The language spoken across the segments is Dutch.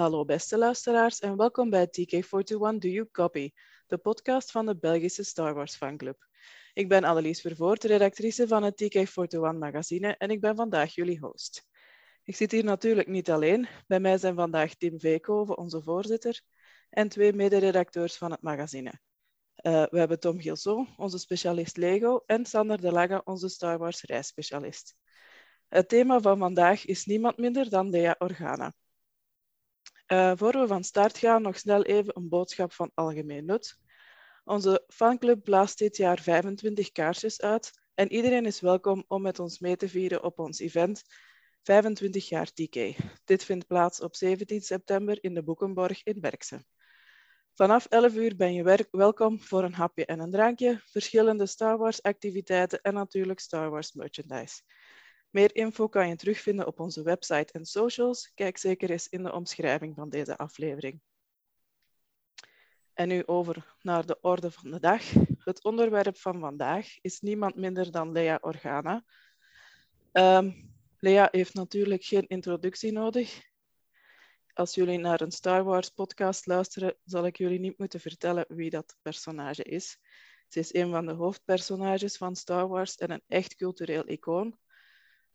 Hallo beste luisteraars en welkom bij TK41 Do You Copy, de podcast van de Belgische Star Wars fanclub. Ik ben Annelies Vervoort, redactrice van het TK41 magazine en ik ben vandaag jullie host. Ik zit hier natuurlijk niet alleen. Bij mij zijn vandaag Tim Veekhoven, onze voorzitter, en twee mederedacteurs van het magazine. Uh, we hebben Tom Gilson, onze specialist Lego, en Sander de Lange, onze Star Wars reisspecialist. Het thema van vandaag is niemand minder dan Lea Organa. Uh, voor we van start gaan, nog snel even een boodschap van algemeen nut. Onze fanclub blaast dit jaar 25 kaarsjes uit en iedereen is welkom om met ons mee te vieren op ons event 25 jaar TK. Dit vindt plaats op 17 september in de Boekenborg in Berkse. Vanaf 11 uur ben je welkom voor een hapje en een drankje, verschillende Star Wars activiteiten en natuurlijk Star Wars merchandise. Meer info kan je terugvinden op onze website en socials. Kijk zeker eens in de omschrijving van deze aflevering. En nu over naar de orde van de dag. Het onderwerp van vandaag is niemand minder dan Lea Organa. Um, Lea heeft natuurlijk geen introductie nodig. Als jullie naar een Star Wars podcast luisteren, zal ik jullie niet moeten vertellen wie dat personage is. Ze is een van de hoofdpersonages van Star Wars en een echt cultureel icoon.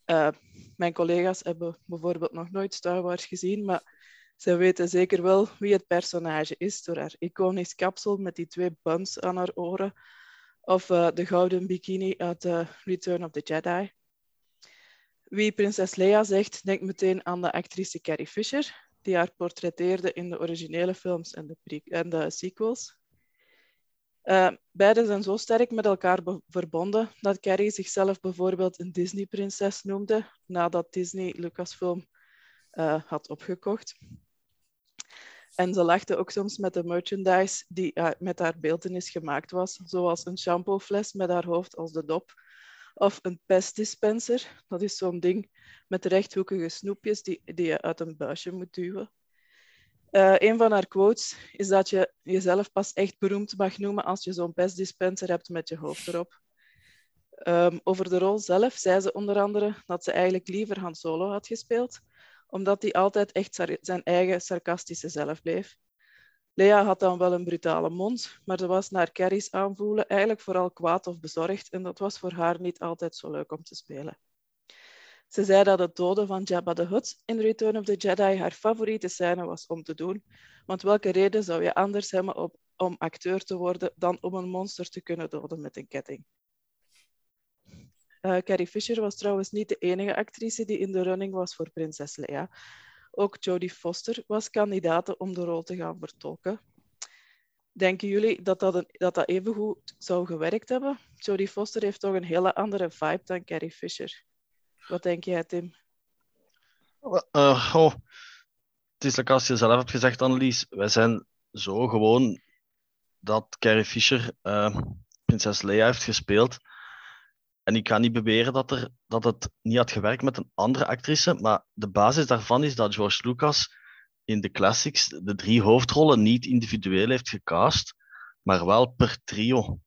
Uh, mijn collega's hebben bijvoorbeeld nog nooit Star Wars gezien, maar ze weten zeker wel wie het personage is door haar iconisch kapsel met die twee buns aan haar oren of uh, de gouden bikini uit uh, Return of the Jedi. Wie prinses Leia zegt, denkt meteen aan de actrice Carrie Fisher, die haar portretteerde in de originele films en de, en de sequels. Uh, beide zijn zo sterk met elkaar verbonden dat Carrie zichzelf bijvoorbeeld een Disney-prinses noemde nadat Disney Lucasfilm uh, had opgekocht. En ze lachte ook soms met de merchandise die uh, met haar beeldenis gemaakt was, zoals een shampoofles met haar hoofd als de dop, of een pestdispenser, dat is zo'n ding met rechthoekige snoepjes die, die je uit een buisje moet duwen. Uh, een van haar quotes is dat je jezelf pas echt beroemd mag noemen als je zo'n pestdispenser hebt met je hoofd erop. Um, over de rol zelf zei ze onder andere dat ze eigenlijk liever Han Solo had gespeeld, omdat hij altijd echt zijn eigen sarcastische zelf bleef. Lea had dan wel een brutale mond, maar ze was naar Carrie's aanvoelen eigenlijk vooral kwaad of bezorgd en dat was voor haar niet altijd zo leuk om te spelen. Ze zei dat het doden van Jabba the Hutt in Return of the Jedi haar favoriete scène was om te doen, want welke reden zou je anders hebben op, om acteur te worden dan om een monster te kunnen doden met een ketting? Uh, Carrie Fisher was trouwens niet de enige actrice die in de running was voor prinses Leia. Ook Jodie Foster was kandidaat om de rol te gaan vertolken. Denken jullie dat dat, dat dat even goed zou gewerkt hebben? Jodie Foster heeft toch een hele andere vibe dan Carrie Fisher. Wat denk jij, Tim? Oh, het is als je zelf hebt gezegd, Annelies, wij zijn zo gewoon dat Carrie Fisher uh, prinses Leia heeft gespeeld. En ik kan niet beweren dat, er, dat het niet had gewerkt met een andere actrice, maar de basis daarvan is dat George Lucas in de classics de drie hoofdrollen niet individueel heeft gecast, maar wel per trio.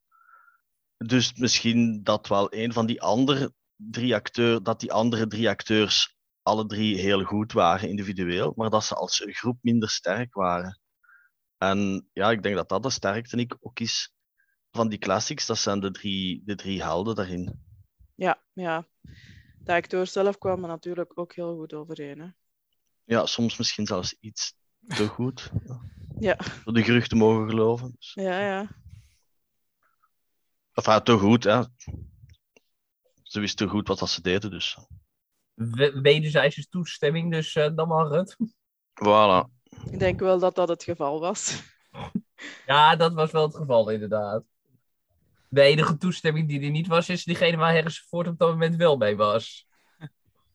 Dus misschien dat wel een van die andere drie acteurs, dat die andere drie acteurs alle drie heel goed waren individueel, maar dat ze als groep minder sterk waren. En ja, ik denk dat dat de sterkte ook is van die classics. Dat zijn de drie, de drie helden daarin. Ja, ja. De acteurs zelf kwamen natuurlijk ook heel goed overeen. Hè? Ja, soms misschien zelfs iets te goed. Ja. Voor de geruchten mogen geloven. Dus. Ja, ja. Enfin, te goed, hè ze wisten goed wat dat ze deden, dus. Wederzijdse toestemming, dus uh, dan mag het. Voilà. Ik denk wel dat dat het geval was. ja, dat was wel het geval, inderdaad. De enige toestemming die er niet was, is diegene waar Harrison Ford op dat moment wel mee was.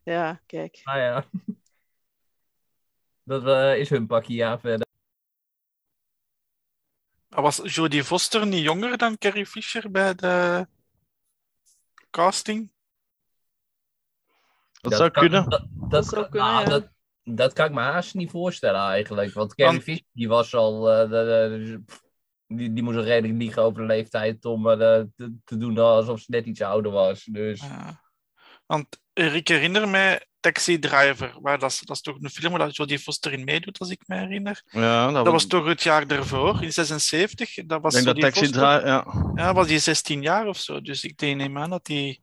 Ja, kijk. Ah ja. Dat uh, is hun pakje, ja, verder. Was Jodie Foster niet jonger dan Carrie Fisher bij de casting? Dat, zou kunnen. Dat, dat, zou kunnen, dat, dat, kan ik me haast niet voorstellen eigenlijk. Want Carrie want... Fisher die was al... Uh, de, de, die, die moest al redelijk liegen over de leeftijd om uh, te, te, doen alsof ze net iets ouder was. Dus. want ik herinner mij Taxi Driver, waar dat, is- dat is toch een film waar dat Jodie Foster in meedoet, als ik me herinner. Ja, dat, Dat was toch het jaar daarvoor, in 76. Dat was Ik denk dat Taxi Foster. Drive, ja. Ja, was die 16 jaar of zo. Dus ik denk neem aan dat hij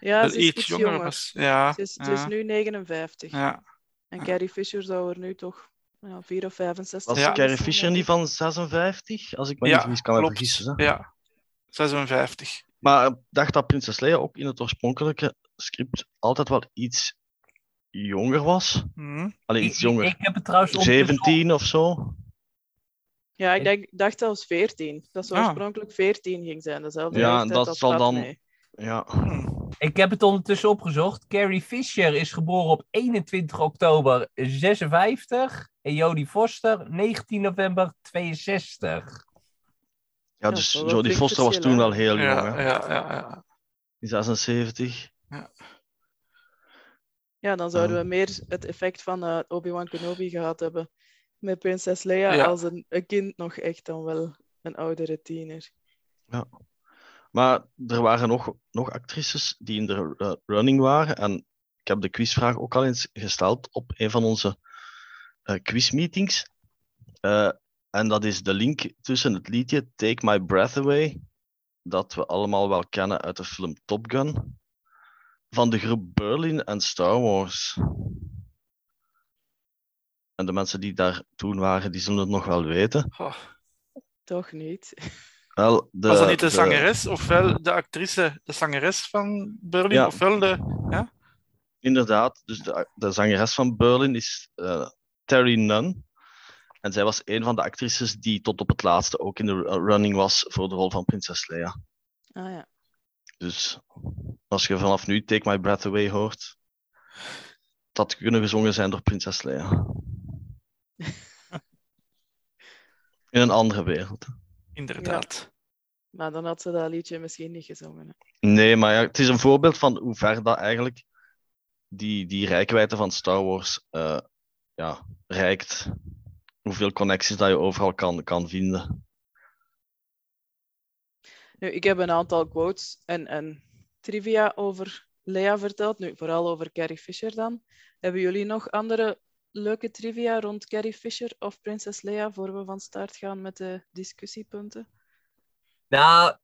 Ja, iets iets jonger, jonger. was. Ja, Ze is, ze is nu 59. ja. En Carrie Fisher zou er nu toch ja, 4 of 65 Was Ja. Carrie Fisher niet van 56? Als ik me Ja, niet vergis, kan me klopt. vergissen. Hè? ja. 56. Maar ik dacht dat Prinses Leia ook in het oorspronkelijke script altijd wel iets jonger was. Hm. Alleen Ik, iets jonger. ik heb het trouwens ondertussen 17 of zo. Ja, ik denk, dacht zelfs 14. Dat zou Ah. oorspronkelijk 14 ging zijn. Dezelfde Ja, dat zal dan-. Ja. Hm. Ik heb het ondertussen opgezocht. Carrie Fisher is geboren op 21 oktober 56 en Jodie Foster 19 november 62. Ja, Ja, dus Jodie Foster was toen wel heel jong. Ja, hè? ja, ja, ja. In 76. Ja, dan zouden we meer het effect van eh, Obi-Wan Kenobi gehad hebben. Met prinses Leia Ja. als een, een kind nog echt dan wel een oudere tiener. Maar er waren nog, nog actrices die in de eh, running waren. En ik heb de quizvraag ook al eens gesteld op een van onze eh, quizmeetings. En dat is de link tussen het liedje Take My Breath Away, dat we allemaal wel kennen uit de film Top Gun, van de groep Berlin en Star Wars. En de mensen die daar toen waren, die zullen het nog wel weten. Oh. Toch niet? Wel, de, Was dat niet de de- zangeres, ofwel de actrice, de zangeres van Berlin, Ja. ofwel de... Inderdaad, dus de, de zangeres van Berlin is eh, Terry Nunn. En zij was een van de actrices die tot op het laatste ook in de ru- running was voor de rol van Prinses Leia. Ah ja. Dus als je vanaf nu Take My Breath Away hoort, dat kunnen gezongen zijn door Prinses Leia. In een andere wereld. Inderdaad. Maar dan had ze dat liedje misschien niet gezongen. hè. Nee, maar ja, het is een voorbeeld van hoe ver dat eigenlijk die, die rijkwijde van Star Wars eh, ja, reikt. Hoeveel connecties dat je overal kan, kan vinden. Nu, ik heb een aantal quotes en, en trivia over Leia verteld. Nu, vooral over Carrie Fisher dan. Hebben jullie nog andere leuke trivia rond Carrie Fisher of Prinses Leia voor we van start gaan met de discussiepunten? Nou,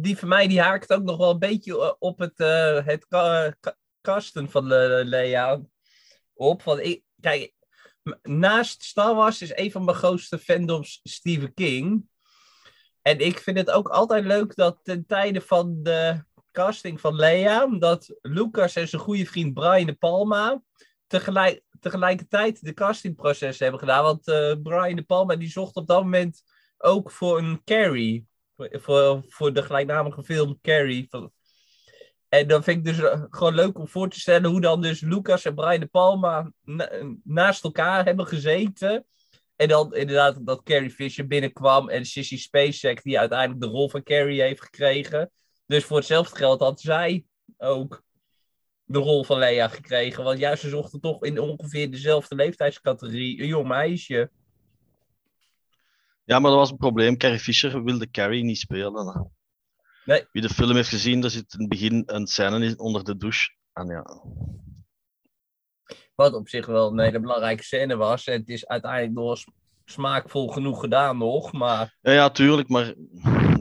die van mij die haakt ook nog wel een beetje eh, op het, eh, het ka- ka- kasten van de Lea op. Want ik, kijk, naast Star Wars is een van mijn grootste fandoms Stephen King. En ik vind het ook altijd leuk dat ten tijde van de casting van Lea, dat Lucas en zijn goede vriend Brian De Palma tegelijk, tegelijkertijd de castingproces hebben gedaan. Want eh, Brian De Palma die zocht op dat moment ook voor een Carrie. Voor, voor, de gelijknamige film Carrie. En dan vind ik dus eh, gewoon leuk om voor te stellen hoe dan dus Lucas en Brian De Palma na- naast elkaar hebben gezeten. En dan inderdaad dat Carrie Fisher binnenkwam en Sissy Spacek die uiteindelijk de rol van Carrie heeft gekregen. Dus voor hetzelfde geld had zij ook de rol van Leia gekregen. Want juist ze zochten toch in ongeveer dezelfde leeftijdscategorie een jong meisje. Ja, maar dat was een probleem. Carrie Fisher wilde Carrie niet spelen. Nee. Wie de film heeft gezien, er zit in het begin een scène in- onder de douche. En ja, Wat op zich wel een hele belangrijke scène was. En het is uiteindelijk nog s- smaakvol genoeg gedaan nog. Maar ja, ja tuurlijk, maar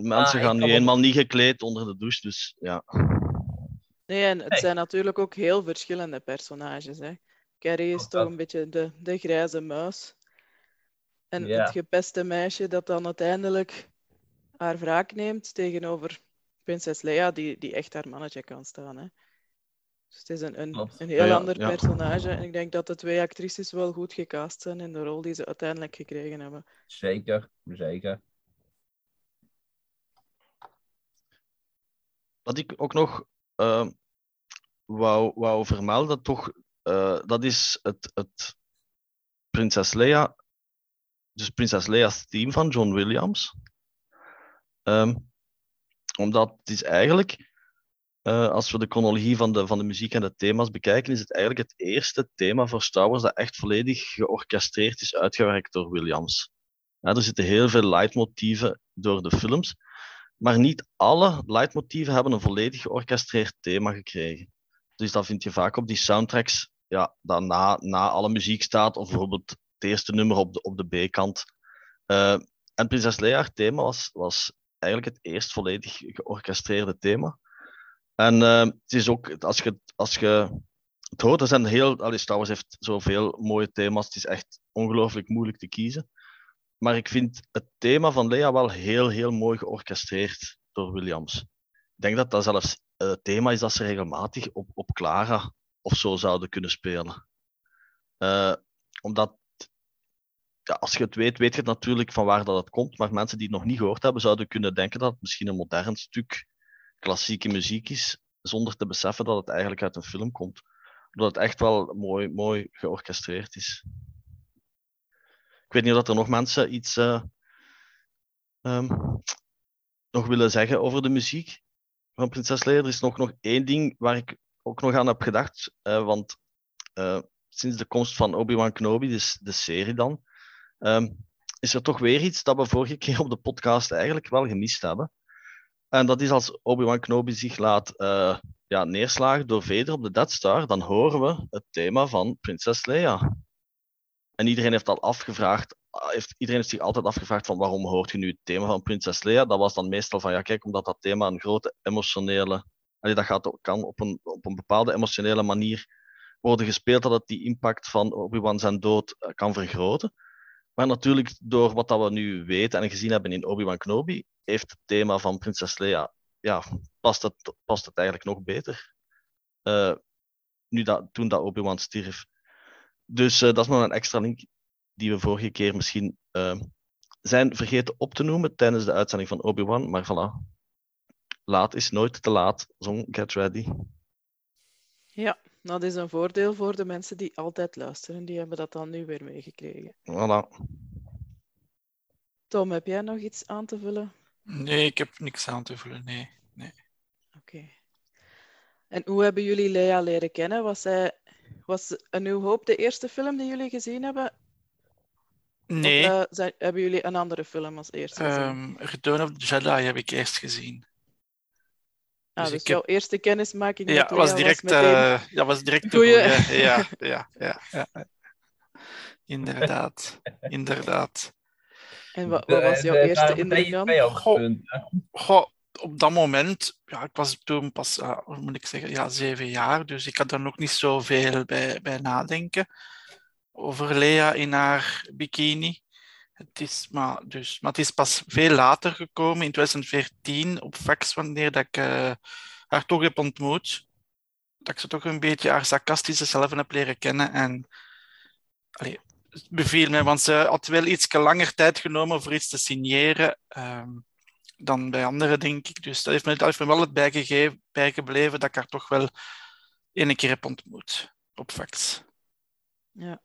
mensen Ah, gaan nu eenmaal niet gekleed onder de douche. Dus ja, Nee, en het Nee. zijn natuurlijk ook heel verschillende personages. Hè. Carrie is Ook toch dat. een beetje de, de grijze muis. En Ja. het gepeste meisje dat dan uiteindelijk haar wraak neemt tegenover prinses Leia, die, die echt haar mannetje kan staan. Hè. Dus het is een, een, heel Ja, ja, ander ja. personage. En ik denk dat de twee actrices wel goed gecast zijn in de rol die ze uiteindelijk gekregen hebben. zeker, zeker. wat ik ook nog eh, wou, wou vermelden, toch, eh, dat is het, het Prinses Leia, dus Prinses Leia's theme van John Williams. Ehm, omdat het is eigenlijk, eh, als we de chronologie van de, van de muziek en de thema's bekijken, is het eigenlijk het eerste thema voor Star Wars dat echt volledig georchestreerd is uitgewerkt door Williams. Ja, er zitten heel veel leidmotieven door de films, maar niet alle leidmotieven hebben een volledig georchestreerd thema gekregen. Dus dat vind je vaak op die soundtracks ja, dat na, na alle muziek staat, of bijvoorbeeld het eerste nummer op de, op de B-kant. Uh, en Prinses Leia, haar thema was, was eigenlijk het eerst volledig georchestreerde thema. En uh, het is ook, als je, als je het hoort, er zijn heel, allee, Star Wars heeft zoveel mooie thema's, het is echt ongelooflijk moeilijk te kiezen. Maar ik vind het thema van Leia wel heel, heel mooi georchestreerd door Williams. Ik denk dat dat zelfs het thema is dat ze regelmatig op, op Clara of zo zouden kunnen spelen. Uh, omdat, ja, als je het weet, weet je natuurlijk van waar dat het komt. Maar mensen die het nog niet gehoord hebben, zouden kunnen denken dat het misschien een modern stuk klassieke muziek is, zonder te beseffen dat het eigenlijk uit een film komt. Omdat het echt wel mooi, mooi georchestreerd is. Ik weet niet of er nog mensen iets uh, um, nog willen zeggen over de muziek van Prinses Leia. Er is nog, nog één ding waar ik ook nog aan heb gedacht. Uh, want uh, sinds de komst van Obi-Wan Kenobi, dus de serie dan, um, is er toch weer iets dat we vorige keer op de podcast eigenlijk wel gemist hebben. En dat is als Obi-Wan Kenobi zich laat uh, ja, neerslagen door Vader op de Death Star, dan horen we het thema van Prinses Leia. En iedereen heeft al afgevraagd, heeft, iedereen heeft zich altijd afgevraagd van waarom hoort je nu het thema van Prinses Leia? Dat was dan meestal van ja, kijk, omdat dat thema een grote emotionele, dat gaat, kan op een, op een bepaalde emotionele manier worden gespeeld, dat het die impact van Obi-Wan zijn dood uh, kan vergroten. Maar natuurlijk, door wat dat we nu weten en gezien hebben in Obi-Wan Kenobi, heeft het thema van Prinses Leia, ja, past het, past het eigenlijk nog beter. Uh, nu dat, toen dat Obi-Wan stierf. Dus uh, dat is nog een extra link die we vorige keer misschien uh, zijn vergeten op te noemen tijdens de uitzending van Obi-Wan. Maar voilà, laat is nooit te laat. Zong Get Ready. Ja, dat is een voordeel voor de mensen die altijd luisteren. Die hebben dat dan nu weer meegekregen. Voilà. Tom, heb jij nog iets aan te vullen? Nee, ik heb niks aan te vullen. Nee. nee. Oké. Okay. En hoe hebben jullie Lea leren kennen? Was, zij, was Een Nieuw Hoop de eerste film die jullie gezien hebben? Nee. Of, uh, zijn, hebben jullie een andere film als eerste gezien? Um, Return of the Jedi heb ik eerst gezien. Ah, dus, dus jouw heb... eerste kennismaking ja, met was direct, was meteen... uh, ja, was direct goeie. goeie. Ja, ja, ja, ja. Inderdaad, inderdaad. En wat, wat was jouw de, eerste de, indruk dan? Goh, goh, op dat moment, ja, ik was toen pas, uh, hoe moet ik zeggen, ja, zeven jaar, dus ik had daar nog niet zoveel bij, bij nadenken over Lea in haar bikini. Het is, maar, dus, maar het is pas veel later gekomen, in 2014, op fax, wanneer dat ik uh, haar toch heb ontmoet. Dat ik ze toch een beetje haar sarcastische zelf heb leren kennen. En allee, het beviel me, want ze had wel iets langer tijd genomen voor iets te signeren um, dan bij anderen, denk ik. Dus dat heeft me, dat heeft me wel het bijgegeven, bijgebleven dat ik haar toch wel één keer heb ontmoet op fax. Ja.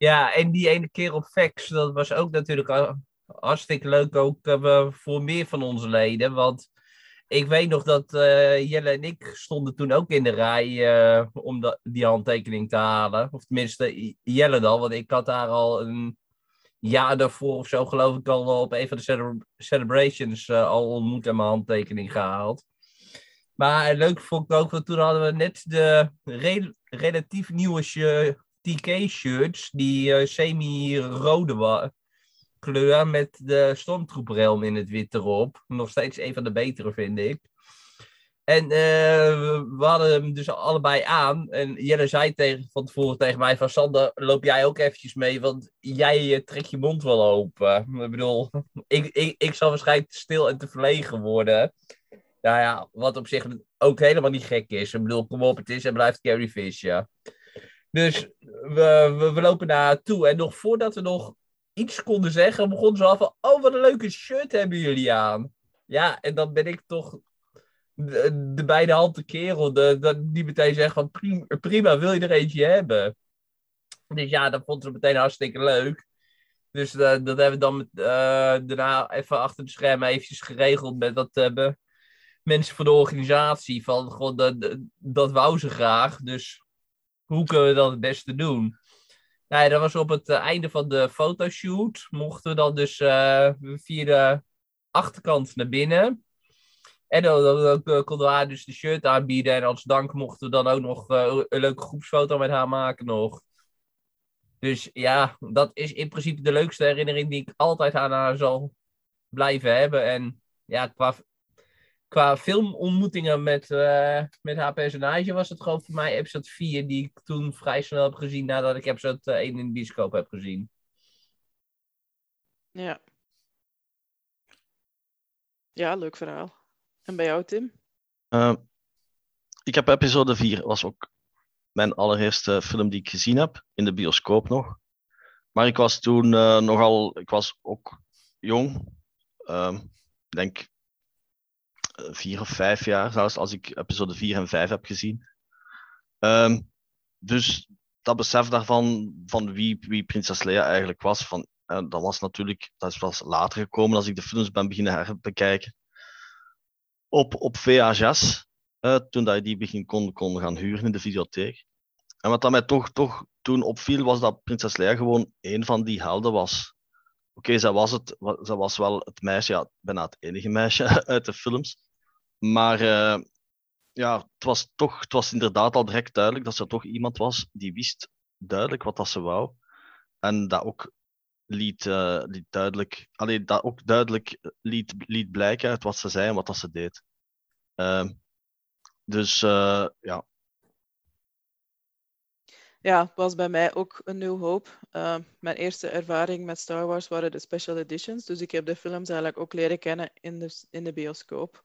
Ja, en die ene keer op fax, dat was ook natuurlijk hartstikke leuk ook uh, voor meer van onze leden. Want ik weet nog dat uh, Jelle en ik stonden toen ook in de rij uh, om die handtekening te halen. Of tenminste, Jelle dan, want ik had daar al een jaar daarvoor of zo, geloof ik, al op een van de cele celebrations al ontmoet en mijn handtekening gehaald. Maar leuk vond ik ook, want toen hadden we net de re relatief nieuwe TK-shirts, die uh, semi-rode kleur met de stormtroeprelm in het wit erop. Nog steeds een van de betere, vind ik. En uh, we hadden hem dus allebei aan. En Jelle zei tegen, van tevoren tegen mij van... Sander, loop jij ook eventjes mee? Want jij uh, trekt je mond wel open. Ik bedoel, ik, ik, ik zal waarschijnlijk stil en te verlegen worden. Nou ja, wat op zich ook helemaal niet gek is. Ik bedoel, kom op, het is en blijft Carrie Fisher. Dus we, we, we lopen naar toe. En nog voordat we nog iets konden zeggen, begon ze al van... Oh, wat een leuke shirt hebben jullie aan. Ja, en dan ben ik toch de, de beide handen kerel de, die meteen zegt van... Prima, wil je er eentje hebben? Dus ja, dat vond ze meteen hartstikke leuk. Dus uh, dat hebben we dan uh, daarna even achter de schermen eventjes geregeld met dat uh, mensen van de organisatie. Van, gewoon, dat, dat wou ze graag. Dus hoe kunnen we dat het beste doen? Nou, dat was op het uh, einde van de fotoshoot. Mochten we dan dus uh, via de achterkant naar binnen. En dan, dan, eh, konden we haar dus de shirt aanbieden. En als dank mochten we dan ook nog eh, een leuke groepsfoto met haar maken nog. Dus ja, dat is in principe de leukste herinnering die ik altijd aan haar zal blijven hebben. En ja, qua, qua filmontmoetingen met, eh, met haar personage was het gewoon voor mij episode 4, die ik toen vrij snel heb gezien nadat ik episode 1 in de bioscoop heb gezien. Ja. Ja, leuk verhaal. En bij jou, Tim? Uh, ik heb episode 4, was ook mijn allereerste film die ik gezien heb, in de bioscoop nog. Maar ik was toen uh, nogal, ik was ook jong. Uh, ik denk vier of vijf jaar zelfs, als ik episode 4 en 5 heb gezien. Um, dus dat besef daarvan, van wie, wie prinses Leia eigenlijk was, van, uh, dat was natuurlijk, dat is pas later gekomen als ik de films ben beginnen herbekijken. Op, op VHS, uh, toen dat je die begin kon, kon gaan huren in de videotheek. En wat dat mij toch, toch toen opviel, was dat prinses Leia gewoon een van die helden was. Oké, okay, zij, was het, zij was wel het meisje, ja, bijna het enige meisje uit de films. Maar uh, ja, het was, toch, het was inderdaad al direct duidelijk dat ze toch iemand was die wist duidelijk wat dat ze wou. En dat ook liet, uh, liet duidelijk, alleen dat ook duidelijk liet, liet blijken uit wat ze zei en wat dat ze deed. Uh, dus uh, ja. Ja, was bij mij ook een nieuw hoop. Uh, mijn eerste ervaring met Star Wars waren de special editions. Dus ik heb de films eigenlijk ook leren kennen in de, in de bioscoop.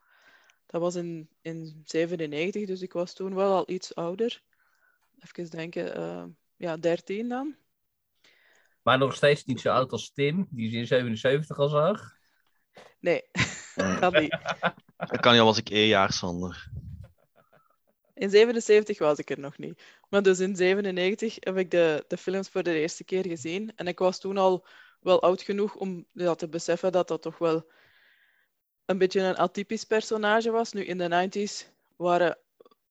Dat was in, in 97, dus ik was toen wel al iets ouder. Even denken, uh, ja, 13 dan. Maar nog steeds niet zo oud als Tim, die ze in 77 al zag. Nee, dat niet. Dat kan je al was ik één jaar, Sander. In 77 was ik er nog niet. Maar dus in 97 heb ik de, de films voor de eerste keer gezien. En ik was toen al wel oud genoeg om ja, te beseffen dat dat toch wel een beetje een atypisch personage was. Nu in de 90s waren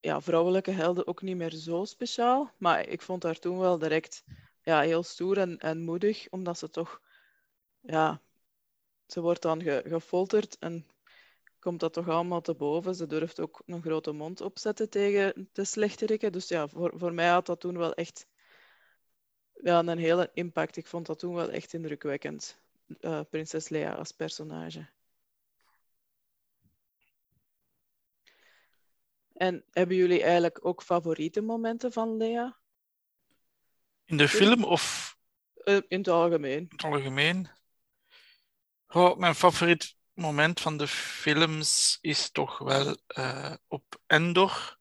ja, vrouwelijke helden ook niet meer zo speciaal. Maar ik vond haar toen wel direct ja, heel stoer en, en moedig, omdat ze toch, ja, ze wordt dan ge, gefolterd en komt dat toch allemaal te boven. Ze durft ook een grote mond opzetten tegen de slechteriken. Dus ja, voor, voor mij had dat toen wel echt ja, een hele impact. Ik vond dat toen wel echt indrukwekkend, uh, prinses Leia als personage. En hebben jullie eigenlijk ook favoriete momenten van Lea? In de film of? Uh, in het algemeen. In het algemeen. Oh, mijn favoriet moment van de films is toch wel uh, op Endor.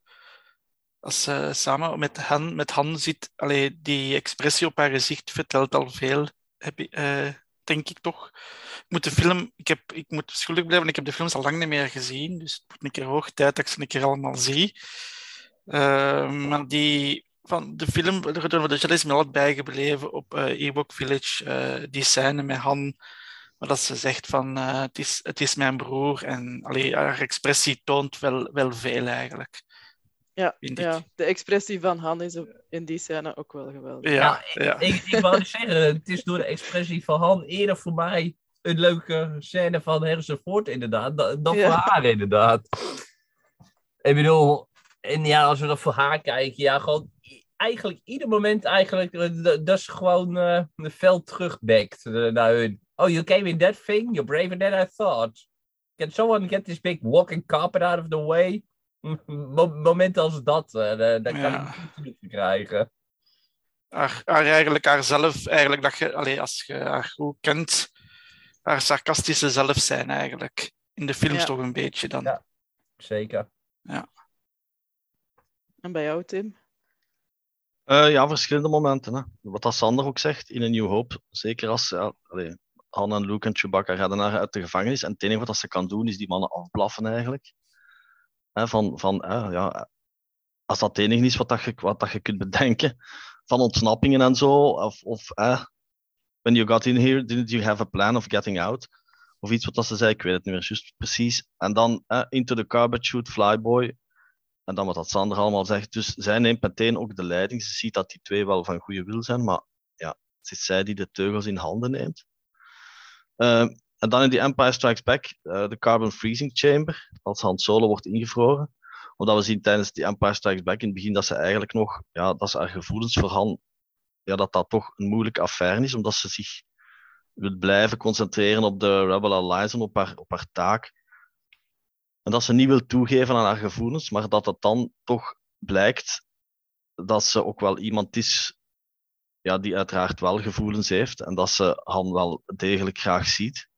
Als ze samen met Han, met Han zit, allee, die expressie op haar gezicht vertelt al veel, heb, uh, denk ik toch. Ik moet de film, ik, heb, ik moet schuldig blijven, ik heb de films al lang niet meer gezien, dus het wordt een keer hoog tijd dat ik ze een keer allemaal zie. Uh, maar die van de film, de of the is me altijd bijgebleven op uh, Ewok Village, uh, die scène met Han, waar dat ze zegt van uh, het, is, het is mijn broer en allee, haar expressie toont wel, wel veel eigenlijk. Ja, ja, de expressie van Han is in die scène ook wel geweldig. Ja, ja. Ik, ik, ik wou zeggen, het is door de expressie van Han eerder voor mij een leuke scène van Harrison Ford inderdaad, dan ja. voor haar inderdaad. Ik bedoel, en ja, als we dan voor haar kijken, ja, gewoon eigenlijk ieder moment eigenlijk, dat is gewoon uh, een veld terugbekt uh, naar hun. Oh, you came in that thing? You're braver than I thought. Can someone get this big walking carpet out of the way? Momenten als dat, uh, daar kan ja. ik niet krijgen. Haar, haar, eigenlijk haarzelf, eigenlijk dat je, allee, als je haar goed kent, haar sarcastische zelf zijn eigenlijk. In de films ja. toch een beetje dan. Ja, zeker. Ja. En bij jou, Tim? Uh, ja, verschillende momenten. Hè. Wat dat Sander ook zegt, in een New Hope, zeker als ja, allee, Han en Luke en Chewbacca redden haar uit de gevangenis. En het enige wat ze kan doen, is die mannen afblaffen eigenlijk. Van, van ja, als dat het enige is wat, dat je, wat dat je kunt bedenken, van ontsnappingen en zo, of, of when you got in here, didn't you have a plan of getting out? Of iets wat ze zei, ik weet het niet meer juist precies. En dan into the garbage shoot, flyboy. En dan wat dat Sander allemaal zegt. Dus zij neemt meteen ook de leiding. Ze ziet dat die twee wel van goede wil zijn, maar ja, het is zij die de teugels in handen neemt. Uh, en dan in die Empire Strikes Back, eh, de Carbon Freezing Chamber, als Han Solo wordt ingevroren. Omdat we zien tijdens die Empire Strikes Back in het begin dat ze eigenlijk nog, ja, dat ze haar gevoelens voor Han, ja, dat dat toch een moeilijke affaire is, omdat ze zich wil blijven concentreren op de Rebel Alliance en op haar, op haar taak. En dat ze niet wil toegeven aan haar gevoelens, maar dat het dan toch blijkt dat ze ook wel iemand is ja, die uiteraard wel gevoelens heeft en dat ze Han wel degelijk graag ziet.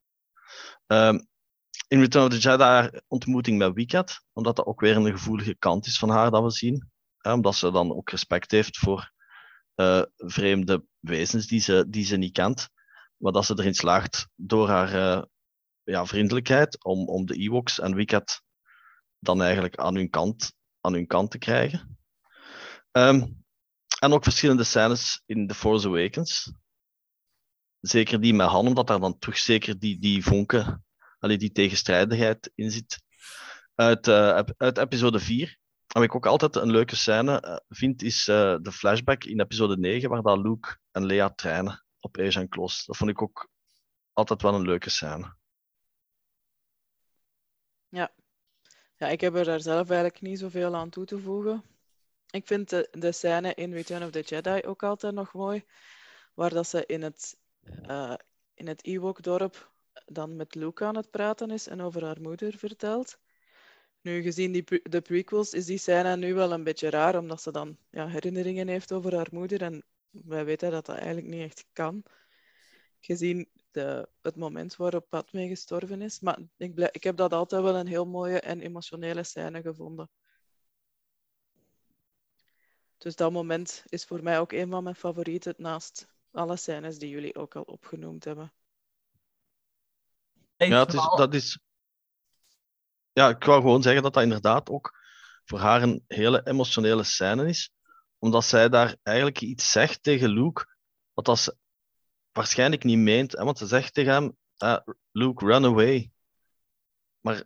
Um, in Return of the Jedi ontmoeting met Wicket, omdat dat ook weer een gevoelige kant is van haar dat we zien. Hè, omdat ze dan ook respect heeft voor uh, vreemde wezens die ze, die ze niet kent. Maar dat ze erin slaagt door haar uh, ja, vriendelijkheid om, om de Ewoks en Wicket dan eigenlijk aan hun kant, aan hun kant te krijgen. Um, en ook verschillende scènes in The Force Awakens. Zeker die met Han, omdat daar dan toch zeker die, die vonken, allee, die tegenstrijdigheid in zit. Uit, uh, uit episode 4. Wat ik ook altijd een leuke scène uh, vind, is uh, de flashback in episode 9, waar dan Luke en Leia trainen op Asian Klos. Dat vond ik ook altijd wel een leuke scène. Ja. ja, ik heb er daar zelf eigenlijk niet zoveel aan toe te voegen. Ik vind de, de scène in Return of the Jedi ook altijd nog mooi, waar dat ze in het, uh, in het Ewok-dorp dan met Luke aan het praten is en over haar moeder vertelt. Nu, gezien die, de prequels is die scène nu wel een beetje raar, omdat ze dan ja, herinneringen heeft over haar moeder. En wij weten dat dat eigenlijk niet echt kan, gezien de, het moment waarop Padme gestorven is. Maar ik, ik heb dat altijd wel een heel mooie en emotionele scène gevonden. Dus dat moment is voor mij ook een van mijn favorieten, naast alle scènes die jullie ook al opgenoemd hebben. Ja, het is, dat is... Ja, ik wou gewoon zeggen dat dat inderdaad ook voor haar een hele emotionele scène is. Omdat zij daar eigenlijk iets zegt tegen Luke, wat dat ze waarschijnlijk niet meent. Hè? Want ze zegt tegen hem, uh, Luke, run away. Maar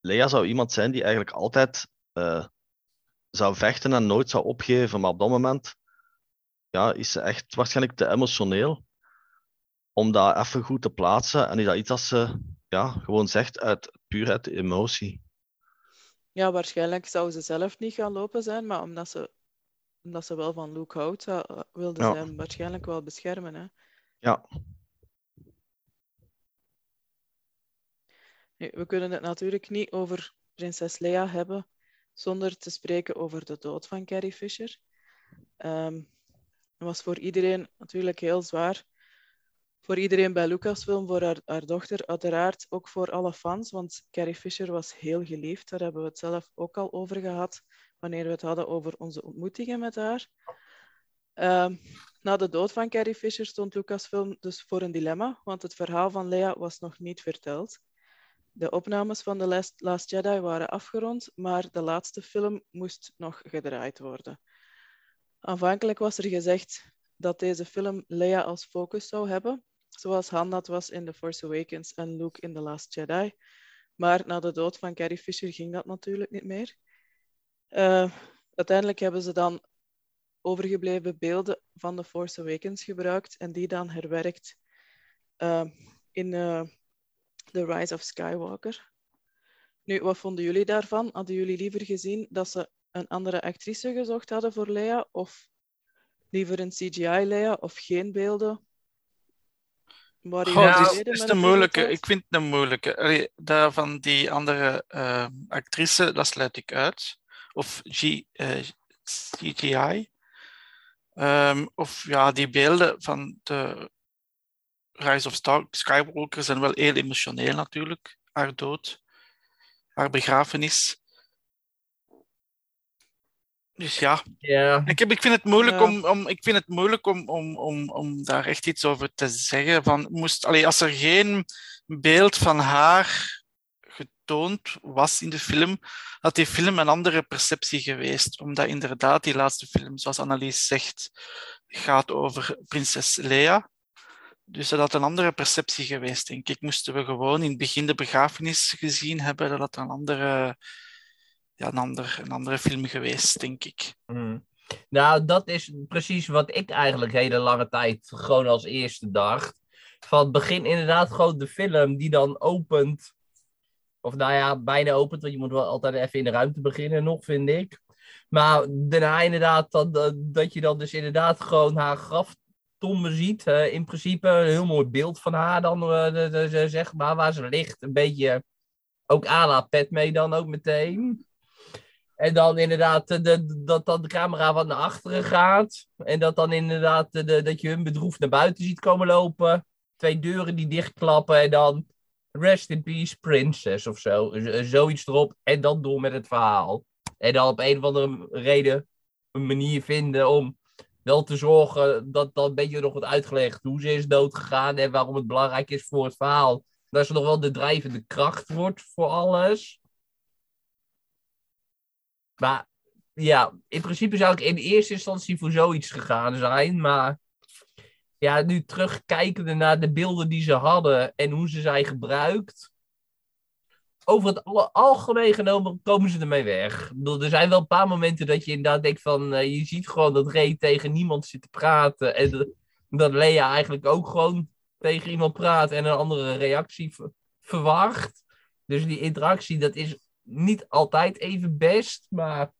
Leia zou iemand zijn die eigenlijk altijd uh, zou vechten en nooit zou opgeven. Maar op dat moment ja, is ze echt waarschijnlijk te emotioneel om dat even goed te plaatsen. En is dat iets dat ze ja, gewoon zegt uit puur uit de emotie. Ja, waarschijnlijk zou ze zelf niet gaan lopen zijn, maar omdat ze, omdat ze wel van Luke houdt, wilde ja. ze hem waarschijnlijk wel beschermen. Hè? Ja. We kunnen het natuurlijk niet over prinses Leia hebben zonder te spreken over de dood van Carrie Fisher. Um, het was voor iedereen natuurlijk heel zwaar. Voor iedereen bij Lucasfilm, voor haar, haar, dochter, uiteraard ook voor alle fans, want Carrie Fisher was heel geliefd. Daar hebben we het zelf ook al over gehad, wanneer we het hadden over onze ontmoetingen met haar. Um, na de dood van Carrie Fisher stond Lucasfilm dus voor een dilemma, want het verhaal van Leia was nog niet verteld. De opnames van The Last Jedi waren afgerond, maar de laatste film moest nog gedraaid worden. Aanvankelijk was er gezegd dat deze film Leia als focus zou hebben, zoals Han dat was in The Force Awakens en Luke in The Last Jedi. Maar na de dood van Carrie Fisher ging dat natuurlijk niet meer. Uh, uiteindelijk hebben ze dan overgebleven beelden van The Force Awakens gebruikt en die dan herwerkt uh, in uh, The Rise of Skywalker. Nu, wat vonden jullie daarvan? Hadden jullie liever gezien dat ze een andere actrice gezocht hadden voor Leia? Of liever een CGI-Leia of geen beelden? Ja, het is, een moeilijke. Ik vind het een moeilijke. Allee, daar van die andere uh, actrice, dat sluit ik uit. Of G, uh, CGI. Um, of ja, die beelden van de Rise of Star Skywalker zijn wel heel emotioneel natuurlijk. Haar dood, haar begrafenis. Dus ja, yeah. ik, heb, ik vind het moeilijk, om, om, ik vind het moeilijk om, om, om, om daar echt iets over te zeggen. Van, moest, allee, als er geen beeld van haar getoond was in de film, had die film een andere perceptie geweest. Omdat inderdaad die laatste film, zoals Annelies zegt, gaat over prinses Leia. Dus dat had een andere perceptie geweest, denk ik. Moesten we gewoon in het begin de begrafenis gezien hebben, dat had een andere, ja, een, ander, een andere film geweest, denk ik. Mm. Nou, dat is precies wat ik eigenlijk hele lange tijd gewoon als eerste dacht. van het begin inderdaad gewoon de film die dan opent. Of nou ja, bijna opent, want je moet wel altijd even in de ruimte beginnen nog, vind ik. Maar daarna inderdaad, dat, dat, je dan dus inderdaad gewoon haar graftombe ziet. In principe een heel mooi beeld van haar dan, uh, de, de, zeg maar, waar ze ligt. Een beetje, ook à la mee dan ook meteen. En dan inderdaad de, de, dat dan de camera wat naar achteren gaat. En dat dan inderdaad de, dat je hun bedroefd naar buiten ziet komen lopen. Twee deuren die dichtklappen en dan Rest in Peace Princess of zo. Zoiets erop en dan door met het verhaal. En dan op een of andere reden een manier vinden om wel te zorgen dat dan een beetje nog wordt uitgelegd hoe ze is doodgegaan en waarom het belangrijk is voor het verhaal. Dat ze nog wel de drijvende kracht wordt voor alles. Maar ja, in principe zou ik in eerste instantie voor zoiets gegaan zijn. Maar ja, nu terugkijkende naar de beelden die ze hadden en hoe ze zijn gebruikt. Over het algemeen genomen komen ze ermee weg. Er zijn wel een paar momenten dat je inderdaad denkt van... Uh, je ziet gewoon dat Ray tegen niemand zit te praten. En dat Lea eigenlijk ook gewoon tegen iemand praat en een andere reactie verwacht. Dus die interactie, dat is niet altijd even best, maar,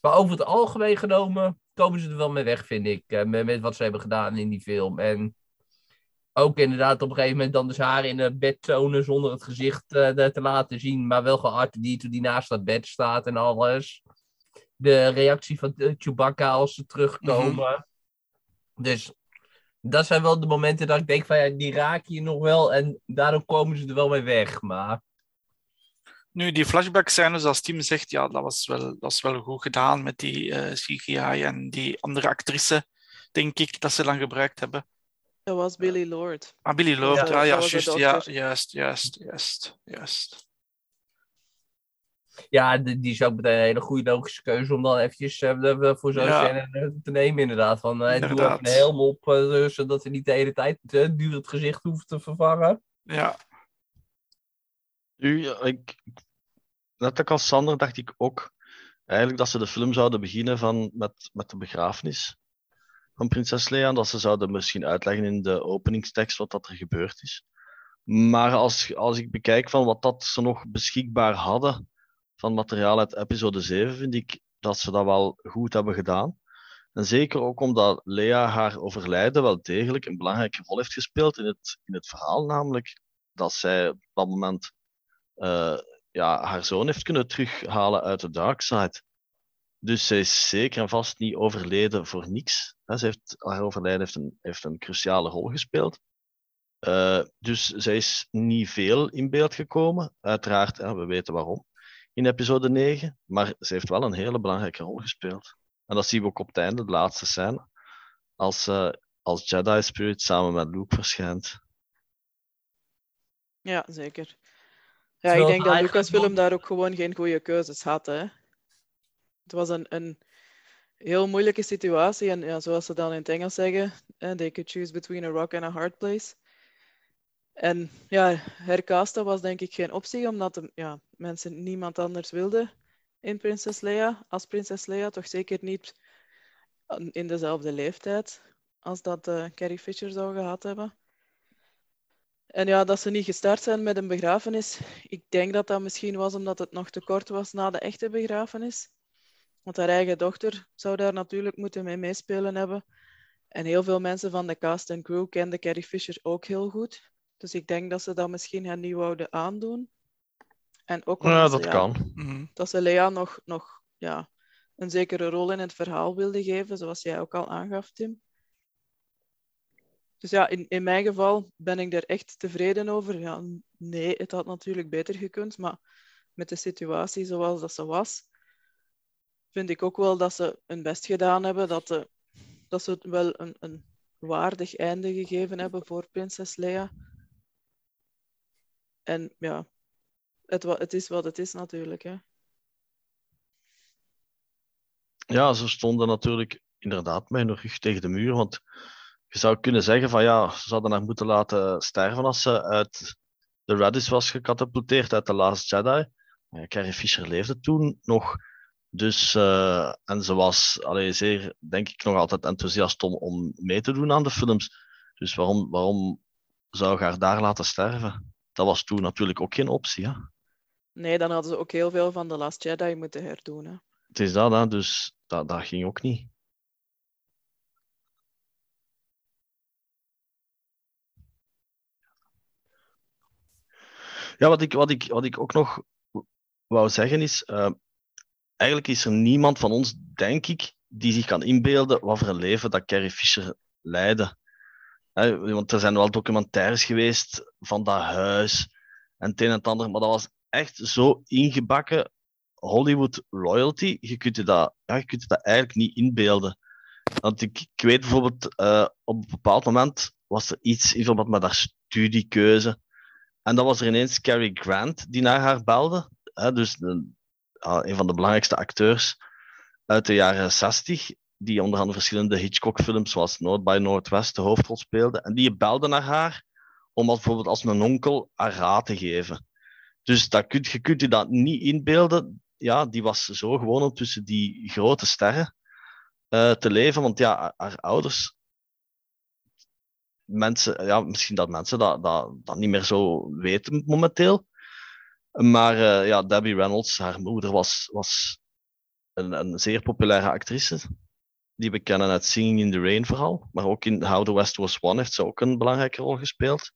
maar over het algemeen genomen komen ze er wel mee weg, vind ik. Uh, met, met, wat ze hebben gedaan in die film. En ook inderdaad op een gegeven moment dan dus haar in een bed tonen zonder het gezicht uh, te laten zien, maar wel geart die die naast dat bed staat en alles. De reactie van Chewbacca als ze terugkomen. Mhm. Dus dat zijn wel de momenten dat ik denk van ja, die raak je nog wel en daarom komen ze er wel mee weg. Maar nu, die flashback scènes, als Tim zegt, ja, dat was wel, dat was wel goed gedaan met die uh, eh, CGI en die andere actrice, denk ik, dat ze dan gebruikt hebben. Dat was Billy Lord. Ah, Billy Lord, ja, ja, ja juist, ja, juist, juist, juist, juist. Ja, die, die is ook meteen een hele goede logische keuze om dan eventjes uh, voor zo'n ja. scène te nemen, inderdaad. Van, uh, doe even een helm op, uh, zodat ze niet de hele tijd duur het gezicht hoeft te vervangen. Ja. Nu, ik, net als Sander dacht ik ook eigenlijk dat ze de film zouden beginnen van, met, met de begrafenis van prinses Leia. Dat ze zouden misschien uitleggen in de openingstekst wat dat er gebeurd is. Maar als, als ik bekijk van wat dat ze nog beschikbaar hadden van materiaal uit episode 7, vind ik dat ze dat wel goed hebben gedaan. En zeker ook omdat Lea haar overlijden wel degelijk een belangrijke rol heeft gespeeld in het, in het verhaal. Namelijk dat zij op dat moment uh, ja, haar zoon heeft kunnen terughalen uit de dark side. Dus zij is zeker en vast niet overleden voor niks. Ze heeft, haar overlijden heeft een, heeft een cruciale rol gespeeld. Uh, dus zij is niet veel in beeld gekomen. Uiteraard, we weten waarom in episode 9. Maar ze heeft wel een hele belangrijke rol gespeeld. En dat zien we ook op het einde, de laatste scène. Als, uh, als Jedi Spirit samen met Luke verschijnt. Ja, zeker. Ja, ik denk dat Lucasfilm daar ook gewoon geen goede keuzes had. Hè. Het was een, een heel moeilijke situatie. En ja, zoals ze dan in het Engels zeggen, they could choose between a rock and a hard place. En ja, hercasten was denk ik geen optie, omdat de, ja, mensen niemand anders wilden in Prinses Leia, als Prinses Leia. Toch zeker niet in dezelfde leeftijd als dat uh, Carrie Fisher zou gehad hebben. En ja, dat ze niet gestart zijn met een begrafenis. Ik denk dat dat misschien was omdat het nog te kort was na de echte begrafenis. Want haar eigen dochter zou daar natuurlijk moeten mee meespelen hebben. En heel veel mensen van de cast en crew kenden Carrie Fisher ook heel goed. Dus ik denk dat ze dat misschien hen niet wouden aandoen. En ook ja, dat kan. Mhm. Dat ze Lea nog, nog ja, een zekere rol in het verhaal wilde geven, zoals jij ook al aangaf, Tim. Dus ja, in, in mijn geval ben ik er echt tevreden over. Ja, nee, het had natuurlijk beter gekund, maar met de situatie zoals dat ze was, vind ik ook wel dat ze hun best gedaan hebben, dat, de, dat ze wel een, een waardig einde gegeven hebben voor prinses Leia. En ja, het, het is wat het is natuurlijk. Hè. Ja, ze stonden natuurlijk inderdaad met hun rug tegen de muur, want je zou kunnen zeggen van ja, ze zouden haar moeten laten sterven als ze uit de Radis was gecatapulteerd uit The Last Jedi. Carrie Fisher leefde toen nog. Dus, uh, en ze was allee, zeer, denk ik, nog altijd enthousiast om, om mee te doen aan de films. Dus waarom, waarom zou ik haar daar laten sterven? Dat was toen natuurlijk ook geen optie. Hè? Nee, dan hadden ze ook heel veel van The Last Jedi moeten herdoen. Hè. Het is dat, hè? dus dat, dat ging ook niet. Ja, wat ik, wat ik, wat ik ook nog wou zeggen is, uh, eigenlijk is er niemand van ons, denk ik, die zich kan inbeelden wat voor een leven dat Carrie Fisher leidde. Want er zijn wel documentaires geweest van dat huis en het een en het ander, maar dat was echt zo ingebakken Hollywood royalty. Je kunt je dat, je kunt je dat eigenlijk niet inbeelden. Want ik, ik weet bijvoorbeeld, uh, op een bepaald moment was er iets in verband met haar studiekeuze. En dan was er ineens Cary Grant die naar haar belde. Hè, dus de, een van de belangrijkste acteurs uit de jaren 60, die onder andere verschillende Hitchcock-films zoals North by Northwest de hoofdrol speelde. En die belde naar haar om als, bijvoorbeeld als een onkel haar raad te geven. Dus dat kunt, je kunt je dat niet inbeelden. Ja, die was zo gewoon om tussen die grote sterren uh, te leven. Want ja, haar ouders mensen, ja, misschien dat mensen dat, dat, dat niet meer zo weten momenteel. Maar uh, ja, Debbie Reynolds, haar moeder, was, was een, een zeer populaire actrice. Die we kennen uit Singing in the Rain vooral. Maar ook in How the West Was Won heeft ze ook een belangrijke rol gespeeld.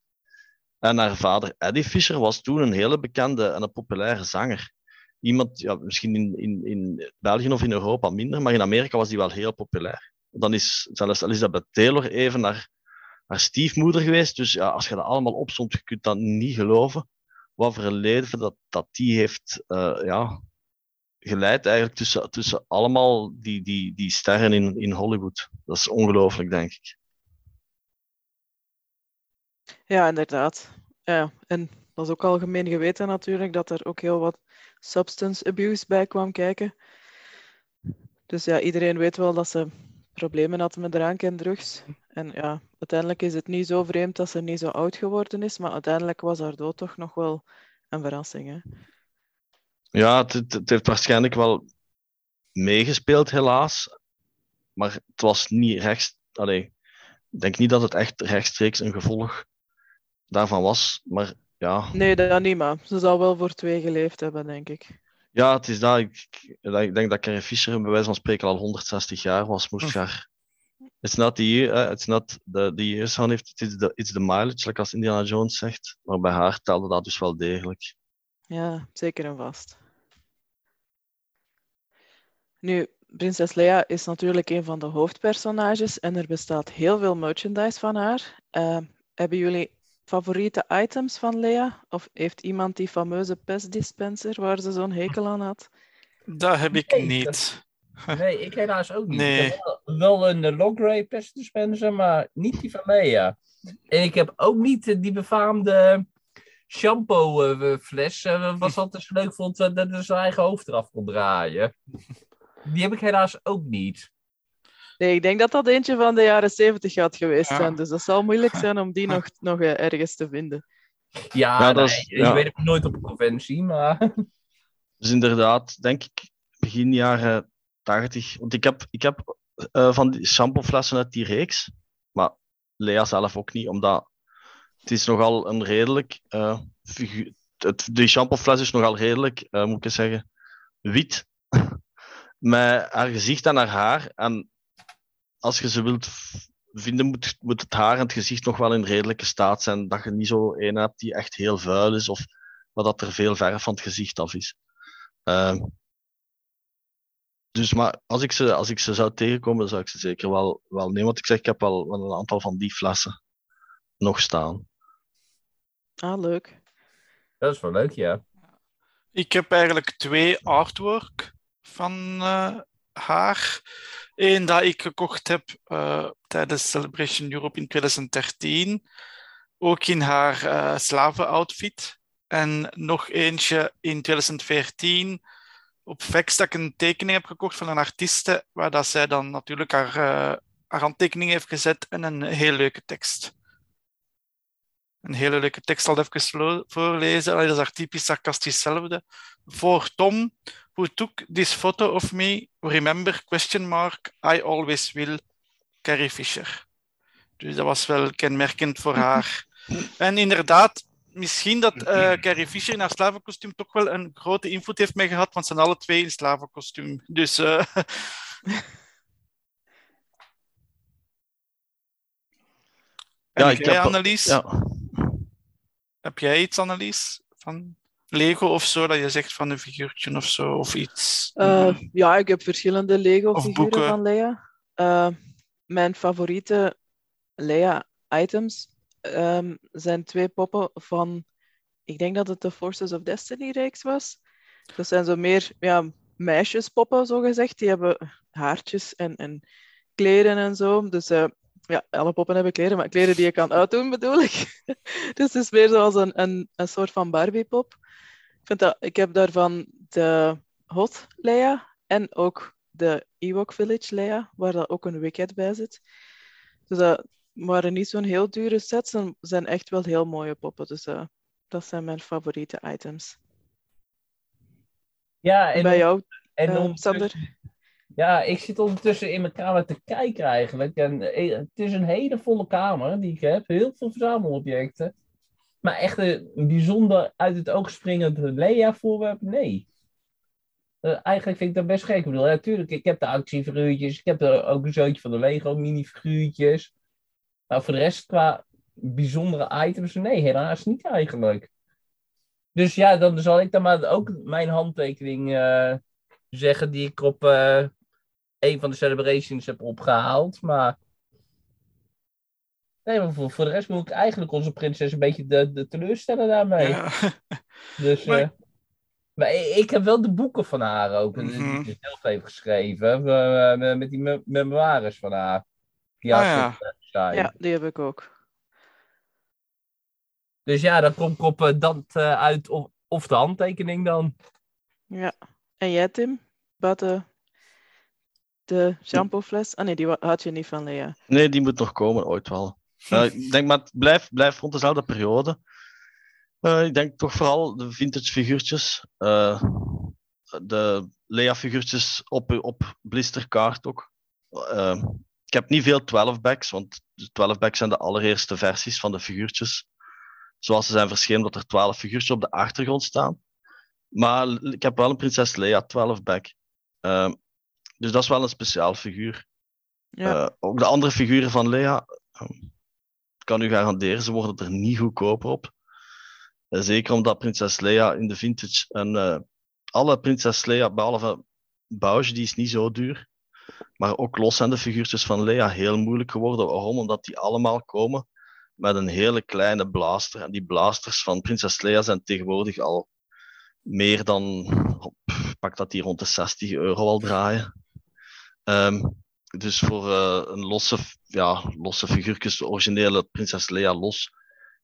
En haar vader Eddie Fisher was toen een hele bekende en een populaire zanger. Iemand, ja, misschien in, in, in België of in Europa minder, maar in Amerika was die wel heel populair. Dan is zelfs Elizabeth Taylor even naar haar stiefmoeder geweest. Dus ja, als je dat allemaal opzomt, je kunt dat niet geloven. Wat voor een leven dat, dat die heeft uh, ja, geleid eigenlijk tussen, tussen allemaal die, die, die sterren in, in Hollywood. Dat is ongelooflijk, denk ik. Ja, inderdaad. Ja, en dat is ook algemeen geweten natuurlijk, dat er ook heel wat substance abuse bij kwam kijken. Dus ja, iedereen weet wel dat ze problemen had met drank en drugs. En ja, uiteindelijk is het niet zo vreemd dat ze niet zo oud geworden is, maar uiteindelijk was haar dood toch nog wel een verrassing. Hè? Ja, het, het heeft waarschijnlijk wel meegespeeld, helaas. Maar het was niet rechts. Allee, ik denk niet dat het echt rechtstreeks een gevolg daarvan was. Maar ja. Nee, dat niet, maar ze zal wel voor twee geleefd hebben, denk ik. Ja, het is dat. Ik, ik denk dat Carrie Fisher bij wijze van spreken al 160 jaar was. Moest haar It's not the year, uh, it's not the, the years on it, it's the, it's the mileage, like als Indiana Jones zegt. Maar bij haar telde dat dus wel degelijk. Ja, zeker en vast. Nu, Prinses Leia is natuurlijk een van de hoofdpersonages en er bestaat heel veel merchandise van haar. Uh, hebben jullie favoriete items van Leia? Of heeft iemand die fameuze pestdispenser waar ze zo'n hekel aan had? Dat heb ik niet. Nee, ik helaas ook niet. Nee. Ik heb wel, wel een Logray pestdispenser, maar niet die van Leia. En ik heb ook niet eh, die befaamde shampoo uh, fles, uh, wat altijd zo leuk vond, dat hij zijn eigen hoofd eraf kon draaien. Die heb ik helaas ook niet. Nee, ik denk dat dat eentje van de jaren zeventig gaat geweest zijn. Dus dat zal moeilijk zijn om die nog, nog ergens te vinden. Ja, ja dat is, nee, ja. je weet het nooit op een conventie, maar... Dus inderdaad, denk ik, begin jaren 80. Want ik heb, ik heb uh, van die shampooflessen uit die reeks, maar Lea zelf ook niet, omdat het is nogal een redelijk. Uh, figuur, het, die shampoofles is nogal redelijk, uh, moet ik zeggen, wit. Met haar gezicht en haar haar. En als je ze wilt vinden, moet, moet het haar en het gezicht nog wel in redelijke staat zijn. Dat je niet zo een hebt die echt heel vuil is, of maar dat er veel verf van het gezicht af is. Uh, dus maar als ik, ze, als ik ze zou tegenkomen, zou ik ze zeker wel, wel nemen. Want ik zeg, ik heb wel, wel een aantal van die flessen nog staan. Ah, leuk. Dat is wel leuk, ja. Ik heb eigenlijk twee artwork van uh, haar. Eén dat ik gekocht heb uh, tijdens Celebration Europe in 2013. Ook in haar uh, slavenoutfit. En nog eentje in 2014 op Vex dat ik een tekening heb gekocht van een artieste, waar dat zij dan natuurlijk haar, uh, haar handtekening heeft gezet en een heel leuke tekst. Een hele leuke tekst ik even voorlezen. Allee, dat is haar typisch sarcastisch hetzelfde. For Tom, who took this photo of me, remember, question mark, I always will, Carrie Fisher. Dus dat was wel kenmerkend voor haar. En inderdaad, misschien dat eh Carrie Fisher in haar slavenkostuum toch wel een grote invloed heeft mee gehad, want ze zijn alle twee in slavenkostuum. Dus. eh, Ja, ik heb- Annelies? Ja. Heb jij iets, Annelies, van Lego of zo, dat je zegt van een figuurtje of zo, of iets? Eh, ja, ik heb verschillende Of Lego-figuren van Leia. Eh, mijn favoriete Leia-items ehm, zijn twee poppen van... Ik denk dat het de Forces of Destiny-reeks was. Dat zijn zo meer ja, meisjespoppen, zo gezegd. Die hebben haartjes en, en kleren en zo. Dus eh, ja, alle poppen hebben kleren, maar kleren die je kan uitdoen, bedoel ik. dus het is meer zoals een, een, een soort van Barbie-pop. Ik, vind dat, ik heb daarvan de Hot Leia en ook de Ewok Village Leia, waar dat ook een Wicked bij zit. Dus dat waren niet zo'n heel dure sets, ze zijn echt wel heel mooie poppen. Dus eh, dat zijn mijn favoriete items. Ja, en, bij jou, en eh, Sander? Ja, ik zit ondertussen in mijn kamer te kijken eigenlijk. En eh, het is een hele volle kamer die ik heb. Heel veel verzamelobjecten. Maar echt een bijzonder uit het oog springend Leia-voorwerp, nee. Eh, eigenlijk vind ik dat best gek. Ik bedoel, natuurlijk, ik heb de actiefiguurtjes. Ik heb er ook een zootje van de Lego minifiguurtjes. Maar voor de rest, qua bijzondere items, nee, helaas niet eigenlijk. Dus ja, dan zal ik dan maar ook mijn handtekening eh, zeggen die ik op eh, een van de celebrations heb opgehaald. Maar. Nee, maar voor, voor de rest moet ik eigenlijk onze prinses een beetje de, de teleurstellen daarmee. Ja. Dus, Maar- eh, maar ik, ik heb wel de boeken van haar ook. en Mhm. Die ze zelf heeft geschreven. eh, met, met die me- memoires van haar. Die Ah, hartstikke ja. leuk zijn. Ja, die heb ik ook. Dus ja, dan kom ik op eh, dat eh, uit. Of, of de handtekening dan. Ja. En jij, Tim? Buiten de shampoofles? Ah nee, die had je niet van Lea. Nee, die moet nog komen, ooit wel. Eh, ik denk, maar het blijft, blijft rond dezelfde periode. Eh, ik denk toch vooral de vintage figuurtjes. eh, de Lea-figuurtjes op, op blisterkaart ook. Ik heb niet veel 12-backs, want de 12-backs zijn de allereerste versies van de figuurtjes. Zoals ze zijn verschenen, dat er 12 figuurtjes op de achtergrond staan. Maar ik heb wel een Prinses Leia 12-back. Eh, dus dat is wel een speciaal figuur. Ja. Ook de andere figuren van Lea, eh, ik kan u garanderen, ze worden er niet goedkoper op. Eh, zeker omdat Prinses Leia in de vintage en eh, alle Prinses Leia, behalve Bouge, die is niet zo duur. Maar ook los zijn de figuurtjes van Lea heel moeilijk geworden. Waarom? Omdat die allemaal komen met een hele kleine blaster. En die blasters van Prinses Leia zijn tegenwoordig al meer dan, pak dat die rond de 60 euro al draaien. Ehm, dus voor eh, een losse, ja, losse figuurtjes, de originele Prinses Leia los,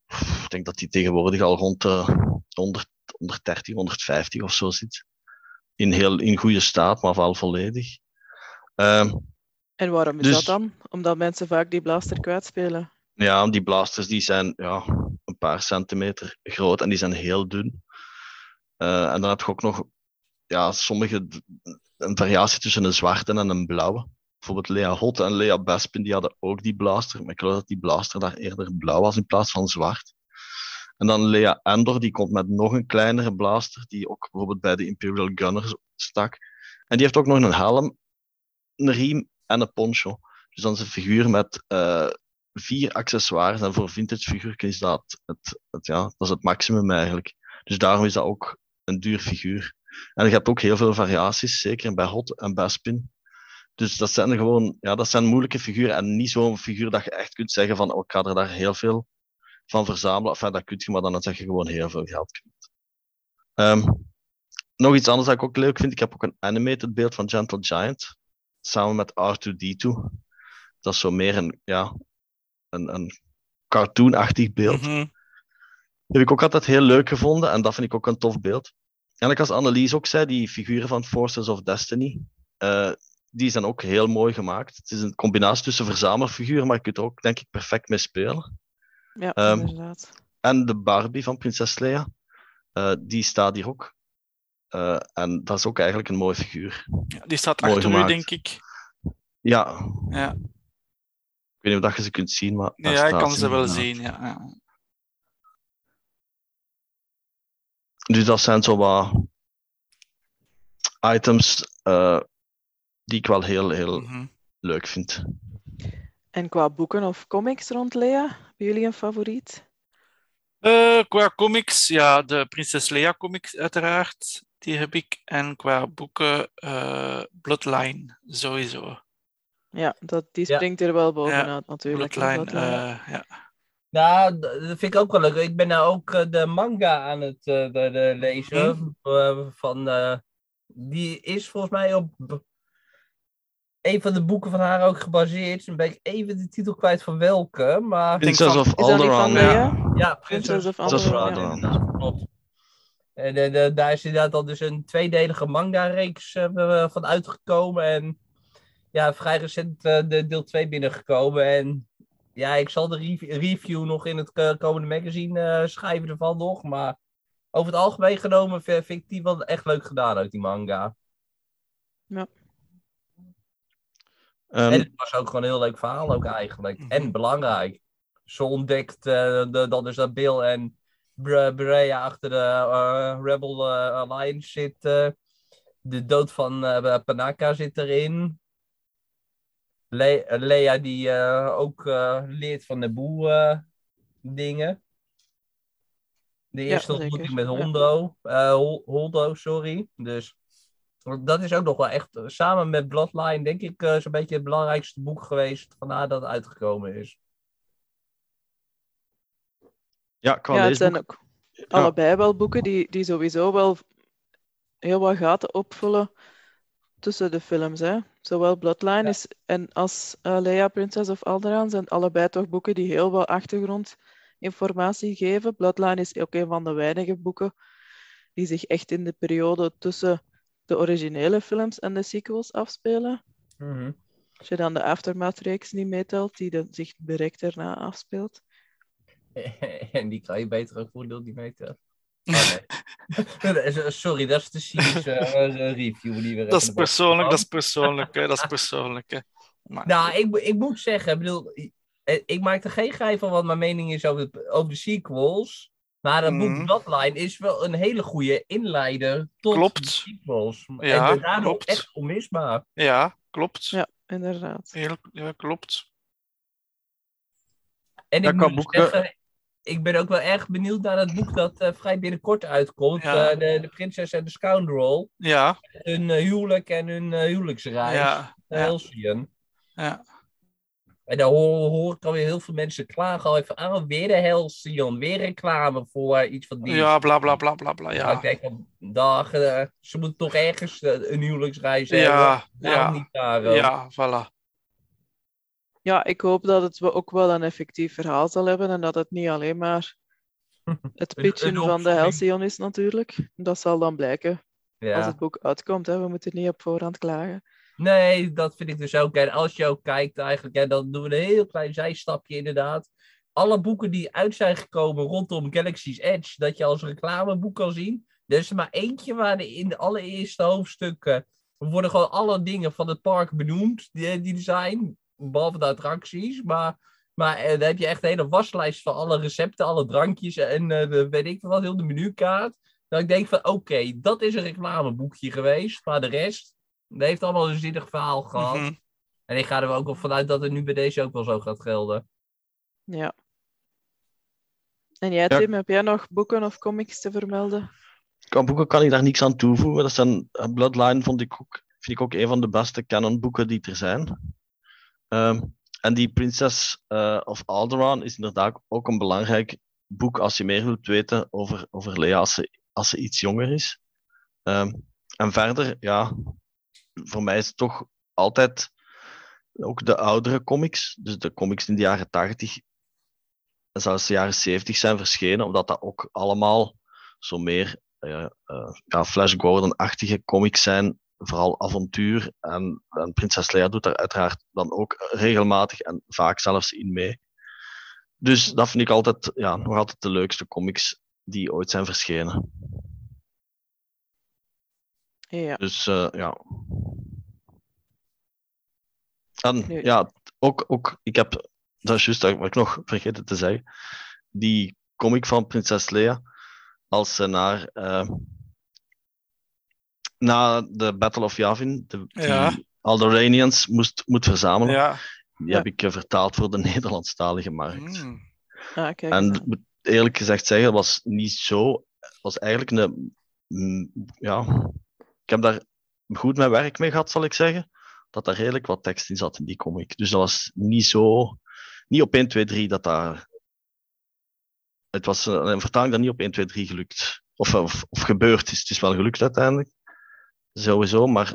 pff, ik denk dat die tegenwoordig al rond de 100, 130, 150 of zo zit. In, heel, in goede staat, maar wel volledig. Ehm, En waarom is dus- dat dan? Omdat mensen vaak die blaster kwijtspelen. ja, die blasters die zijn ja, een paar centimeter groot en die zijn heel dun. Eh, en dan heb je ook nog ja, sommige, een variatie tussen een zwarte en een blauwe. Bijvoorbeeld Lea Hot en Lea Bespin, die hadden ook die blaster. Maar ik geloof dat die blaster daar eerder blauw was in plaats van zwart. En dan Lea Endor, die komt met nog een kleinere blaster, die ook bijvoorbeeld bij de Imperial Gunner stak. En die heeft ook nog een helm, een riem en een poncho. Dus dan is een figuur met eh, vier accessoires. En voor vintage figuur is dat het, het, ja, dat het maximum eigenlijk. Dus daarom is dat ook een duur figuur. En je hebt ook heel veel variaties, zeker bij Hot en bij Spin. Dus dat zijn gewoon, ja, dat zijn moeilijke figuren en niet zo'n figuur dat je echt kunt zeggen van, oh, ik ga er daar heel veel van verzamelen. Enfin, dat kun je, maar dan zeg je gewoon heel veel geld kwijt. Ehm, nog iets anders dat ik ook leuk vind, ik heb ook een animated beeld van Gentle Giant, samen met R2-D2. Dat is zo meer een, ja, een, een cartoonachtig beeld. Mhm. heb ik ook altijd heel leuk gevonden en dat vind ik ook een tof beeld. En like als Annelies ook zei, die figuren van Forces of Destiny, eh, die zijn ook heel mooi gemaakt. Het is een combinatie tussen verzamelfiguur, maar je kunt er ook, denk ik, perfect mee spelen. Ja, ehm, inderdaad. En de Barbie van Prinses Leia, eh, die staat hier ook. Eh, en dat is ook eigenlijk een mooie figuur. Ja, die staat achter u, denk ik. Ja. ja. Ik weet niet of dat je ze kunt zien, maar... Ja, ik kan ze wel zien, ja. Dus dat zijn zo wat items eh, die ik wel heel, heel Mhm. leuk vind. En qua boeken of comics rond Lea, hebben jullie een favoriet? Eh, qua comics, ja, de Prinses Leia comics uiteraard, die heb ik. En qua boeken, eh, Bloodline, sowieso. Ja, dat, die Ja. springt er wel bovenuit natuurlijk. Bloodline, Bloodline. eh, ja. Nou, dat vind ik ook wel leuk. Ik ben nou ook de manga aan het eh, de, de lezen. eh, van, eh, die is volgens mij op een van de boeken van haar ook gebaseerd. Dan ben ik even de titel kwijt van welke. Maar Princess van- of Alderaan. Ja. ja, Princess of Alderaan, ja. Klopt. En eh, de- daar is inderdaad al dus een tweedelige manga-reeks eh, van uitgekomen. En ja, vrij recent eh, de deel 2 binnengekomen. En ja, ik zal de rev- review nog in het eh, komende magazine eh, schrijven ervan nog. Maar over het algemeen genomen vind, ik die wel echt leuk gedaan uit die manga. Ehm, en het was ook gewoon een heel leuk verhaal ook eigenlijk. Mhm. En belangrijk. Ze ontdekt eh, de, dat dus dat Bill en Bre- Berea achter de eh, Rebel eh, Alliance zitten. De dood van eh Panaka zit erin. Le Lea die eh, ook eh, leert van de boel eh, dingen. De eerste ontmoeting met. Hondo. eh, Hol- Holdo, sorry. Dus dat is ook nog wel echt, eh, samen met Bloodline, denk ik, eh, zo'n beetje het belangrijkste boek geweest van haar dat uitgekomen is. ja, qua Ja, het zijn ook allebei wel boeken die, die sowieso wel heel wat gaten opvullen tussen de films. Hè. Zowel Bloodline Ja. is, en als eh, Leia, Princess of Alderaan zijn allebei toch boeken die heel wat achtergrondinformatie geven. Bloodline is ook een van de weinige boeken die zich echt in de periode tussen de originele films en de sequels afspelen. Als je dan de Aftermath-reeks niet meetelt, die de, zich direct daarna afspeelt. en die kan je beter ook voor deel niet meten. Oh, nee. Sorry, dat is de cynische eh, review die we Dat is persoonlijk, dat is persoonlijk, hè, dat is persoonlijk. Hè. Maar, Nou, ik, ik moet zeggen, ik bedoel, ik, ik maak er geen geheim van wat mijn mening is over, over de sequels. Maar het boek Mhm. Bloodline is wel een hele goede inleider tot Klopt. de sequels. Ja, en daardoor klopt. echt onmisbaar. ja, klopt. Ja, inderdaad. Heel, ja, klopt. En ik moet boeken- zeggen, ik ben ook wel erg benieuwd naar het boek dat eh, vrij binnenkort uitkomt. Ja. eh, de, de Prinses en de Scoundrel. Ja, Hun eh, huwelijk en hun huwelijksreis. ja, naar ja. Halcyon. ja. En dan hoor, hoor ik alweer heel veel mensen klagen al even aan. Weer de Halcyon, weer reclame voor eh, iets van die. Ja, bla bla bla bla bla. Ja. Ik denk van, dag, eh, ze moeten toch ergens eh, een huwelijksreis hebben. ja, Waarom ja, niet daar? ja, voilà. Ja, ik hoop dat het ook wel een effectief verhaal zal hebben en dat het niet alleen maar het pitchen een van de. Halcyon is natuurlijk. Dat zal dan blijken Ja. als het boek uitkomt. Hè. We moeten niet op voorhand klagen. Nee, dat vind ik dus ook. En als je ook kijkt eigenlijk, dan doen we een heel klein zijstapje inderdaad. Alle boeken die uit zijn gekomen rondom Galaxy's Edge, dat je als reclameboek kan zien. Er is er maar eentje waar in de allereerste hoofdstukken worden gewoon alle dingen van het park benoemd die, die er zijn. Behalve de attracties. Maar, maar eh, dan heb je echt een hele waslijst van alle recepten, alle drankjes en de, weet ik wat, heel de menukaart. Dat ik denk van oké, dat is een reclameboekje geweest. Maar de rest, dat heeft allemaal een zinnig verhaal gehad. Mhm. En ik ga er ook wel vanuit dat het nu bij deze ook wel zo gaat gelden. Ja. En jij, Ja. Tim, heb jij nog boeken of comics te vermelden? Qua boeken kan ik daar niks aan toevoegen. Dat zijn, eh, Bloodline vond ik ook, vind ik ook een van de beste canonboeken die er zijn. Ehm, en die Princess eh, of Alderaan is inderdaad ook een belangrijk boek als je meer wilt weten over, over Lea als ze, als ze iets jonger is. Ehm, en verder, ja, voor mij is het toch altijd ook de oudere comics, dus de comics in de jaren 80 en zelfs de jaren 70 zijn verschenen, omdat dat ook allemaal zo meer eh, ja, Flash Gordon-achtige comics zijn, vooral avontuur. En, en Prinses Leia doet daar uiteraard dan ook regelmatig en vaak zelfs in mee. Dus dat vind ik altijd, ja, nog altijd de leukste comics die ooit zijn verschenen. Ja. Dus eh, ja. En Nu- ja, ook, ook, ik heb, dat is juist wat ik nog vergeten te zeggen, die comic van Prinses Leia, als ze naar, eh, na de Battle of Yavin, de, Ja. die Alderaanians moest, moet verzamelen. Ja. Die Ja. heb ik eh, vertaald voor de Nederlandstalige markt. Ah, kijk. En ik moet eerlijk gezegd zeggen, het was niet zo. Was eigenlijk een. mm, Ja, ik heb daar goed mijn werk mee gehad, zal ik zeggen. Dat daar redelijk wat tekst in zat in die comic. Dus dat was niet zo. Niet op 1, 2, 3 dat daar. Het was een, een vertaling dat niet op 1, 2, 3 gelukt. Of, of, of gebeurd is. Het is wel gelukt uiteindelijk. Sowieso, maar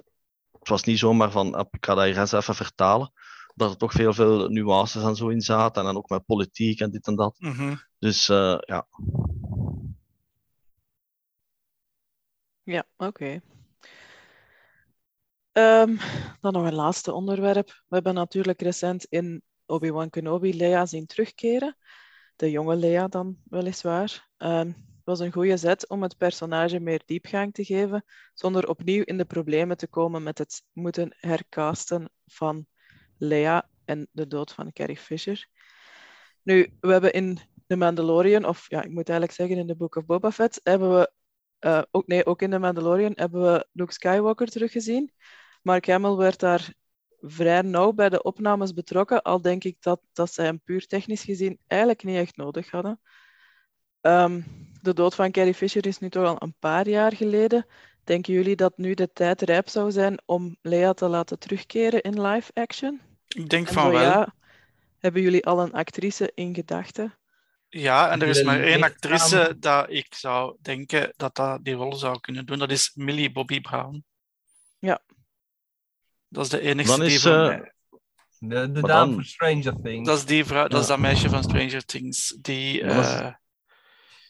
het was niet zomaar van. "Ah, Ik ga dat hier eens even vertalen. Dat er toch veel, veel nuances en zo in zaten. En dan ook met politiek en dit en dat. Mhm. Dus eh, ja, Ja, oké. Ehm, dan nog een laatste onderwerp. We hebben natuurlijk recent in Obi-Wan Kenobi Leia zien terugkeren. De jonge Leia dan weliswaar. Ehm, het was een goede zet om het personage meer diepgang te geven, zonder opnieuw in de problemen te komen met het moeten hercasten van Leia en de dood van Carrie Fisher. Nu, we hebben in The Mandalorian, of ja, ik moet eigenlijk zeggen in The Book of Boba Fett, hebben we eh, ook, nee, ook in The Mandalorian hebben we Luke Skywalker teruggezien. Mark Hamill werd daar vrij nauw bij de opnames betrokken, al denk ik dat, dat zij hem puur technisch gezien eigenlijk niet echt nodig hadden. Ehm, de dood van Carrie Fisher is nu toch al een paar jaar geleden. Denken jullie dat nu de tijd rijp zou zijn om Leia te laten terugkeren in live action? Ik denk En van zo wel. ja, hebben jullie al een actrice in gedachten? Ja, en er is maar één actrice dat ik zou denken dat dat die rol zou kunnen doen. Dat is Millie Bobby Brown. Ja. Dat is de enige Dan die is, voor eh, De, de dame dan- van Stranger Things. Dat is die vrouw, dat is dat meisje van Stranger Things. Die, eh,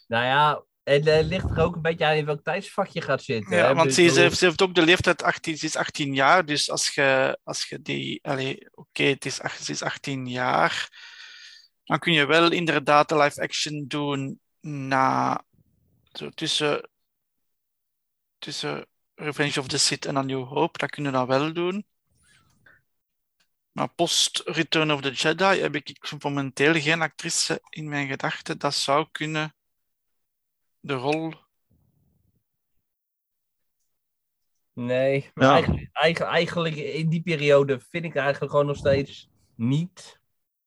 Nou ja, het eh, ligt er ook een beetje aan in welk tijdsvak je gaat zitten. ja, hè. want ze, is- Bedoel- ze heeft ook de leeftijd 18, ze is 18 jaar. Dus als je, als je die, oké, het is, ze is 18 jaar. Dan kun je wel inderdaad de live action doen na zo tussen, tussen Revenge of the Sith en A New Hope. Dat kun je dan wel doen. Maar post Return of the Jedi heb ik momenteel geen actrice in mijn gedachten. Dat zou kunnen de rol. Nee, maar Ja. eigenlijk, eigenlijk, eigenlijk in die periode vind ik eigenlijk gewoon nog steeds niet.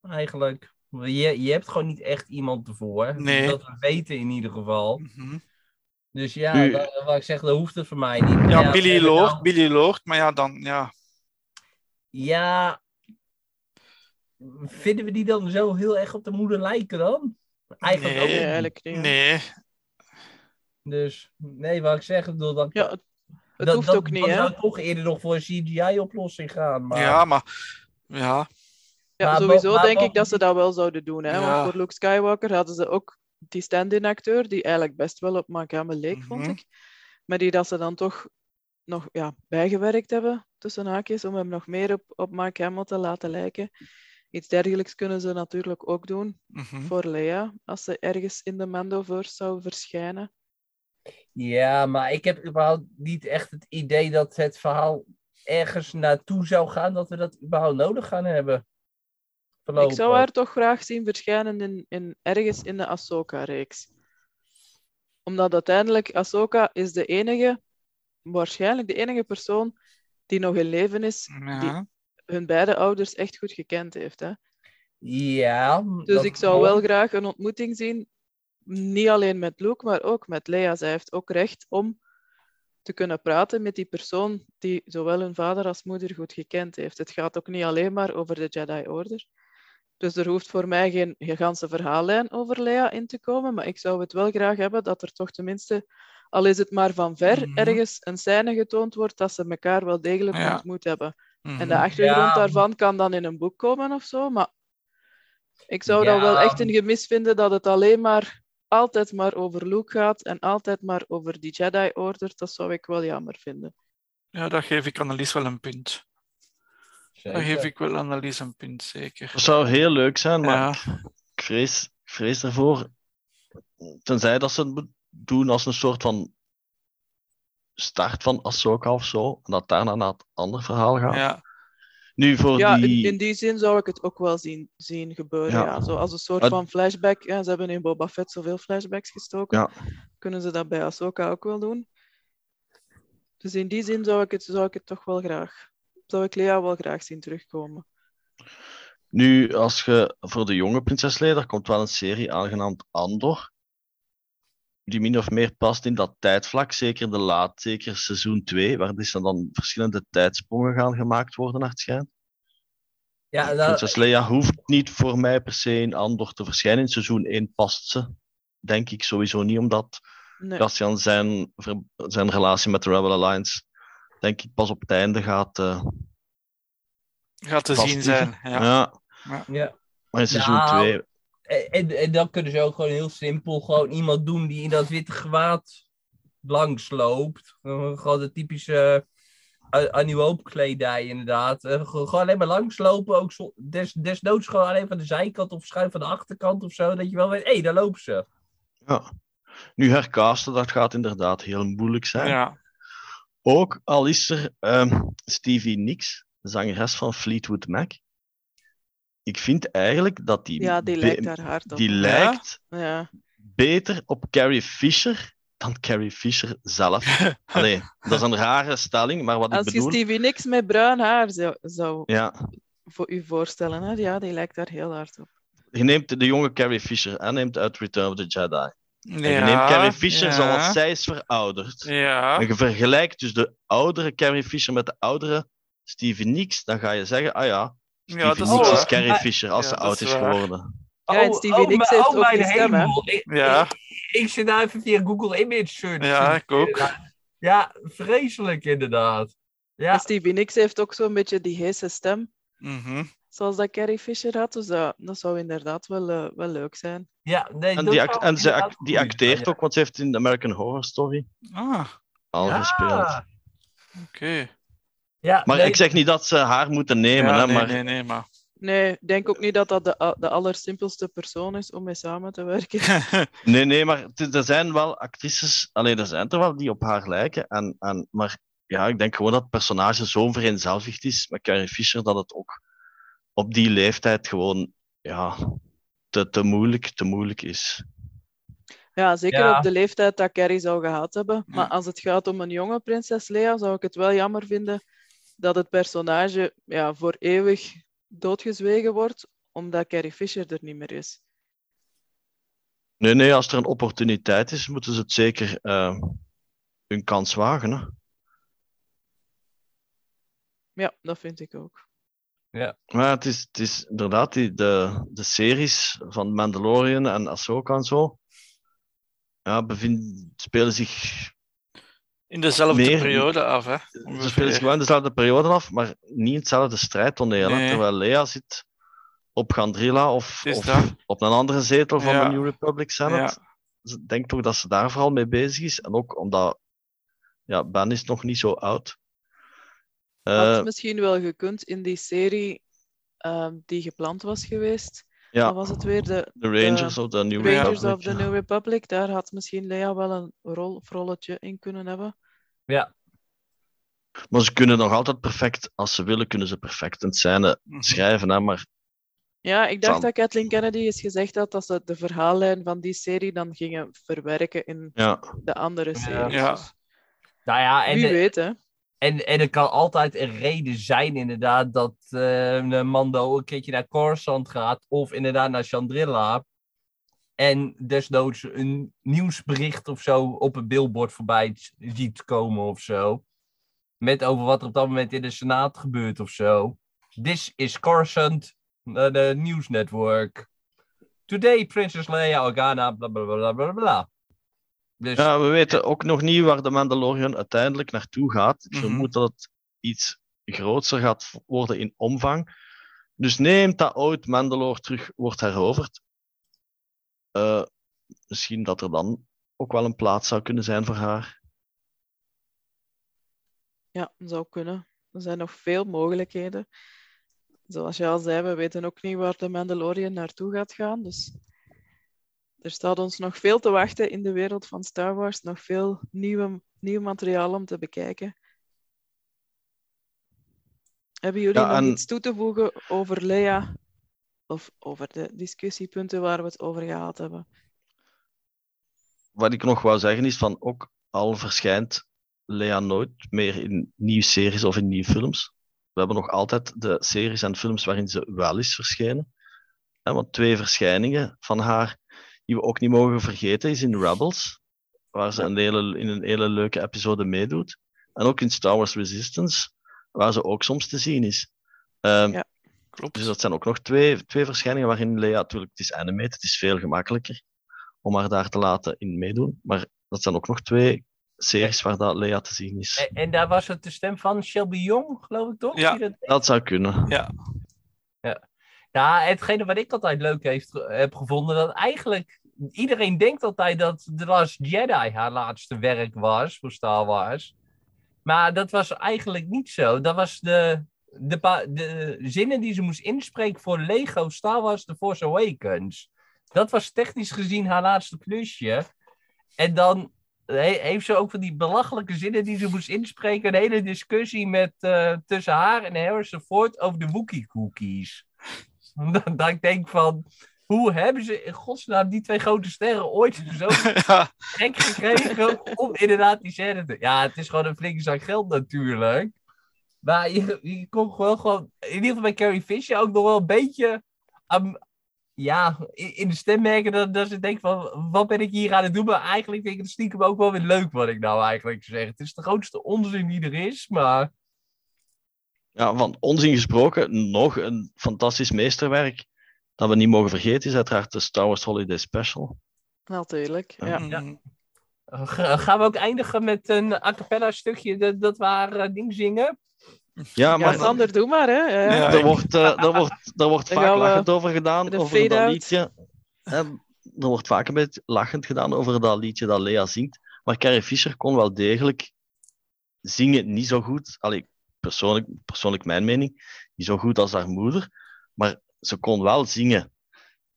Eigenlijk. Je, je hebt gewoon niet echt iemand ervoor. Nee. Dat we weten in ieder geval. Mhm. Dus ja, dat, wat ik zeg, dat hoeft het voor mij niet. Ja, Billy Lord, nou- Billy Lord, maar ja, dan ja. Ja. Vinden we die dan zo heel erg op de moeder lijken dan? Eigenlijk Nee. ook eigenlijk niet. Nee, Dus nee, wat ik zeg, ik bedoel, dat, Ja, het, het dat, hoeft dat- ook niet, dan hè? zou ik toch eerder nog voor een CGI-oplossing gaan. Maar... ja, maar ja, Ja, Maar sowieso maar denk ik dat ze dat wel zouden doen. Hè? Ja. Want voor Luke Skywalker hadden ze ook die stand-in acteur, die eigenlijk best wel op Mark Hamill leek, vond Mhm. ik. Maar die dat ze dan toch nog ja, bijgewerkt hebben, tussen haakjes, om hem nog meer op, op Mark Hamill te laten lijken. Iets dergelijks kunnen ze natuurlijk ook doen mhm. voor Leia, als ze ergens in de Mandoverse zou verschijnen. Ja, maar ik heb überhaupt niet echt het idee dat het verhaal ergens naartoe zou gaan, dat we dat überhaupt nodig gaan hebben. Ik zou haar toch graag zien verschijnen in, in, ergens in de Ahsoka-reeks. Omdat uiteindelijk Ahsoka is de enige, waarschijnlijk de enige persoon die nog in leven is, Ja. Hun beide ouders echt goed gekend heeft. Hè? Ja. Dus ik zou wel graag een ontmoeting zien, niet alleen met Luke, maar ook met Leia. Zij heeft ook recht om te kunnen praten met die persoon die zowel hun vader als moeder goed gekend heeft. Het gaat ook niet alleen maar over de Jedi Order. Dus er hoeft voor mij geen gigantische verhaallijn over Leia in te komen, maar ik zou het wel graag hebben dat er toch tenminste, al is het maar van ver, Mhm. ergens een scène getoond wordt dat ze elkaar wel degelijk Ja. ontmoet hebben. Mhm. En de achtergrond Ja. daarvan kan dan in een boek komen of zo. Maar ik zou dan Ja. wel echt een gemis vinden dat het alleen maar altijd maar over Luke gaat en altijd maar over die Jedi Order. Dat zou ik wel jammer vinden. Ja, daar geef ik Annelies wel een punt. Daar geef ik wel Annelies een punt, zeker. Dat zou heel leuk zijn, maar Ja, ik, vrees, ik vrees ervoor. Tenzij dat ze het doen als een soort van start van Ahsoka of zo. En dat daarna naar het andere verhaal gaat. ja. Nu voor Ja, die... in, in die zin zou ik het ook wel zien, zien gebeuren. Ja. Ja. Zo als een soort van flashback. Ja, ze hebben in Boba Fett zoveel flashbacks gestoken. Ja. Kunnen ze dat bij Ahsoka ook wel doen? Dus in die zin zou ik het, zou ik het toch wel graag... Zou ik Lea wel graag zien terugkomen. Nu, als je voor de jonge prinses Leia, er komt wel een serie aangenaamd Andor. Die min of meer past in dat tijdvlak, zeker de laat, zeker seizoen 2, waar dus dan verschillende tijdsprongen gaan gemaakt worden, naar het schijnt. Ja, nou, Prinses Leia hoeft niet voor mij per se in Andor te verschijnen. In seizoen 1 past ze, denk ik sowieso niet, omdat Nee. Cassian zijn, zijn relatie met de Rebel Alliance, denk ik, pas op het einde gaat uh, Gaat te zien zijn. Ja. Ja. ja. Maar in seizoen Nou, 2 En, en, en dan kunnen ze ook gewoon heel simpel gewoon iemand doen die in dat witte gewaad langs loopt. Eh, Gewoon de typische uh, Annie kledij inderdaad. Eh, Gewoon alleen maar langslopen. Ook zo, des, desnoods gewoon alleen van de zijkant of schuin van de achterkant of zo. Dat je wel weet, hé, hey, daar lopen ze. Ja. Nu hercasten, dat gaat inderdaad heel moeilijk zijn. Ja. Ook al is er ehm, Stevie Nicks, de zangeres van Fleetwood Mac. Ik vind eigenlijk dat die, Ja, die lijkt daar hard op. die lijkt Ja. beter op Carrie Fisher dan Carrie Fisher zelf. Allee, dat is een rare stelling, maar wat ik Als je bedoel... Stevie Nicks met bruin haar zou, zou Ja, voor u voorstellen, hè? ja, die lijkt daar heel hard op. je neemt de jonge Carrie Fisher en neemt uit Return of the Jedi. En je Ja, neemt Carrie Fisher ja. zoals zij is verouderd. Ja. En je vergelijkt dus de oudere Carrie Fisher met de oudere Stevie Nicks, dan ga je zeggen, ah ja, Ja, dat is Nicks is waar. Carrie Fisher als Ja, ze oud is geworden. Ja, en Stevie Nicks mijn- heeft ook mijn die stem, hè? Ja. ik, ik zit nou even via Google Image Search. Ja, ik ook. Ja, vreselijk inderdaad. Ja, En Stevie Nicks heeft ook zo'n beetje die heese stem, Mhm. zoals dat Carrie Fisher had. Dus dat, dat zou inderdaad wel, eh, wel leuk zijn. ja nee, En, die, act- en ze act- die acteert ook, want ze heeft in de American Horror Story Ah, al Ja. gespeeld. oké. Ja, Maar nee, ik zeg niet dat ze haar moeten nemen, Ja, hè, nee, maar nee, nee, maar... Nee, ik denk ook niet dat dat de, de allersimpelste persoon is om mee samen te werken. Nee, nee, maar er zijn wel actrices, alleen er zijn er wel die op haar lijken. En, en, maar ja, ik denk gewoon dat het personage zo vereenzelvigd is met Carrie Fisher dat het ook op die leeftijd gewoon ja, te, te, moeilijk, te moeilijk is. Ja, zeker Ja. op de leeftijd dat Carrie zou gehad hebben. Maar als het gaat om een jonge prinses Leia, zou ik het wel jammer vinden dat het personage ja, voor eeuwig doodgezwegen wordt, omdat Carrie Fisher er niet meer is. Nee, nee, als er een opportuniteit is, moeten ze het zeker eh, hun kans wagen. Hè? Ja, dat vind ik ook. Maar het is, het is inderdaad die, de, de series van Mandalorian en Ahsoka en zo. Ja, bevind, spelen zich In dezelfde Meer- periode af, hè? Ze Ongeveer. spelen zich wel in dezelfde periode af, maar niet hetzelfde strijdtoneel. Nee. Terwijl Lea zit op Gandrila of, of op een andere zetel van Ja. de New Republic Senate. Dus Ik denk toch dat ze daar vooral mee bezig is. En ook omdat ja, Ben is nog niet zo oud. Had Eh, misschien wel gekund in die serie ehm, die gepland was geweest. Ja, Wat was het weer? De de Rangers of the New Rangers Republic. of the New Republic. Daar had misschien Leia wel een rol, of rolletje in kunnen hebben. ja, Maar ze kunnen nog altijd perfect, als ze willen, kunnen ze perfect een scène Mhm. schrijven. Hè? Maar Ja, ik dacht dat Kathleen Kennedy eens gezegd had dat ze de verhaallijn van die serie dan gingen verwerken in ja, de andere series. Ja. Dus nou ja, en, wie weet, hè. En, en er kan altijd een reden zijn inderdaad dat eh Mando een keertje naar Coruscant gaat of inderdaad naar Chandrilla. En desnoods een nieuwsbericht of zo op een billboard voorbij ziet komen of zo. Met over wat er op dat moment in de Senaat gebeurt of zo. This is Coruscant, uh, the news network. Today, Princess Leia Organa, bla bla bla bla bla. Dus ja, we weten ook nog niet waar de Mandalorian uiteindelijk naartoe gaat. Ik Mhm. vermoed dat het iets groter gaat worden in omvang. Dus neemt dat ooit Mandalore terug wordt heroverd. Eh, misschien dat er dan ook wel een plaats zou kunnen zijn voor haar. Ja, zou kunnen. Er zijn nog veel mogelijkheden. Zoals je al zei, we weten ook niet waar de Mandalorian naartoe gaat gaan. Dus er staat ons nog veel te wachten in de wereld van Star Wars. Nog veel nieuwe, nieuw materiaal om te bekijken. Hebben jullie Ja, nog en- iets toe te voegen over Lea? Of over de discussiepunten waar we het over gehad hebben? Wat ik nog wou zeggen is van ook al verschijnt Lea nooit meer in nieuwe series of in nieuwe films. We hebben nog altijd de series en films waarin ze wel is verschenen. Hè, want twee verschijningen van haar die we ook niet mogen vergeten is in Rebels, waar ze een hele, in een hele leuke episode meedoet. En ook in Star Wars Resistance, waar ze ook soms te zien is. Ehm, Ja. Klopt. Dus dat zijn ook nog twee, twee verschijningen waarin Lea, natuurlijk, het is animated, het is veel gemakkelijker om haar daar te laten in meedoen. Maar dat zijn ook nog twee series waar dat Lea te zien is. En, en daar was het de stem van Shelby Young, geloof ik toch? Ja. Dat- Dat zou kunnen. Ja, hetgene wat ik altijd leuk heeft, heb gevonden, dat eigenlijk iedereen denkt altijd dat The Last Jedi haar laatste werk was voor Star Wars. Maar dat was eigenlijk niet zo. Dat was de, de, de zinnen die ze moest inspreken voor Lego Star Wars The Force Awakens. Dat was technisch gezien haar laatste klusje. En dan he- heeft ze ook van die belachelijke zinnen die ze moest inspreken. Een hele discussie met, eh, tussen haar en Harrison Ford over de Wookiee cookies. Dat, dat ik denk van, hoe hebben ze in godsnaam die twee grote sterren ooit zo ja, gek gekregen om inderdaad die scène te... Ja, het is gewoon een flinke zak geld natuurlijk. Maar je, je kon gewoon, gewoon, in ieder geval bij Carrie Fisher ook nog wel een beetje, ja, in, in de stem merken dat, dat ze denkt van, wat ben ik hier aan het doen? Maar eigenlijk vind ik het stiekem ook wel weer leuk wat ik nou eigenlijk zeg. Het is de grootste onzin die er is, maar Ja, van onzin gesproken, nog een fantastisch meesterwerk dat we niet mogen vergeten is uiteraard de Star Wars Holiday Special. Natuurlijk. Ja. Ja. Ga- gaan we ook eindigen met een a cappella stukje dat, dat we haar eh, ding zingen? Ja, maar Ja, Sander, doe maar. Hè. Ja, ja. Ja, er, wordt, eh, er, wordt, er wordt vaak we lachend over gedaan, over dat liedje. Hè, er wordt vaak een beetje lachend gedaan over dat liedje dat Lea zingt. Maar Carrie Fisher kon wel degelijk zingen, niet zo goed. Allee, persoonlijk, persoonlijk mijn mening, niet zo goed als haar moeder. Maar ze kon wel zingen.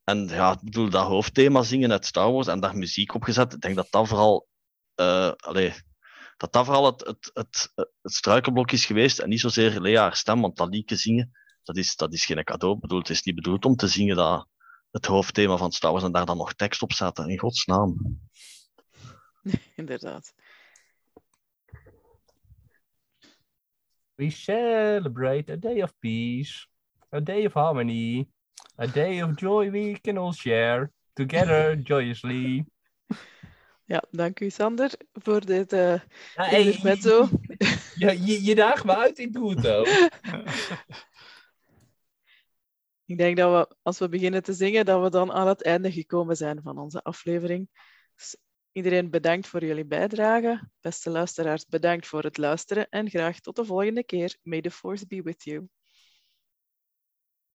En ja, ik bedoel, dat hoofdthema zingen uit Star Wars en daar muziek op gezet. Ik denk dat dat vooral, eh, allee, dat dat vooral het, het, het, het struikelblok is geweest. En niet zozeer Lea haar stem, want dat liedje zingen, dat is, dat is geen cadeau. Ik bedoel, het is niet bedoeld om te zingen dat het hoofdthema van Star Wars en daar dan nog tekst op zetten. In godsnaam. Inderdaad. We celebrate a day of peace, a day of harmony, a day of joy we can all share together joyously. Ja, dank u Sander voor dit eh Ja, hey, intermezzo. je, je, je daagt me uit, ik doe het ook. Ik denk dat we, als we beginnen te zingen, dat we dan aan het einde gekomen zijn van onze aflevering. Iedereen bedankt voor jullie bijdrage. Beste luisteraars, bedankt voor het luisteren en graag tot de volgende keer. May the force be with you.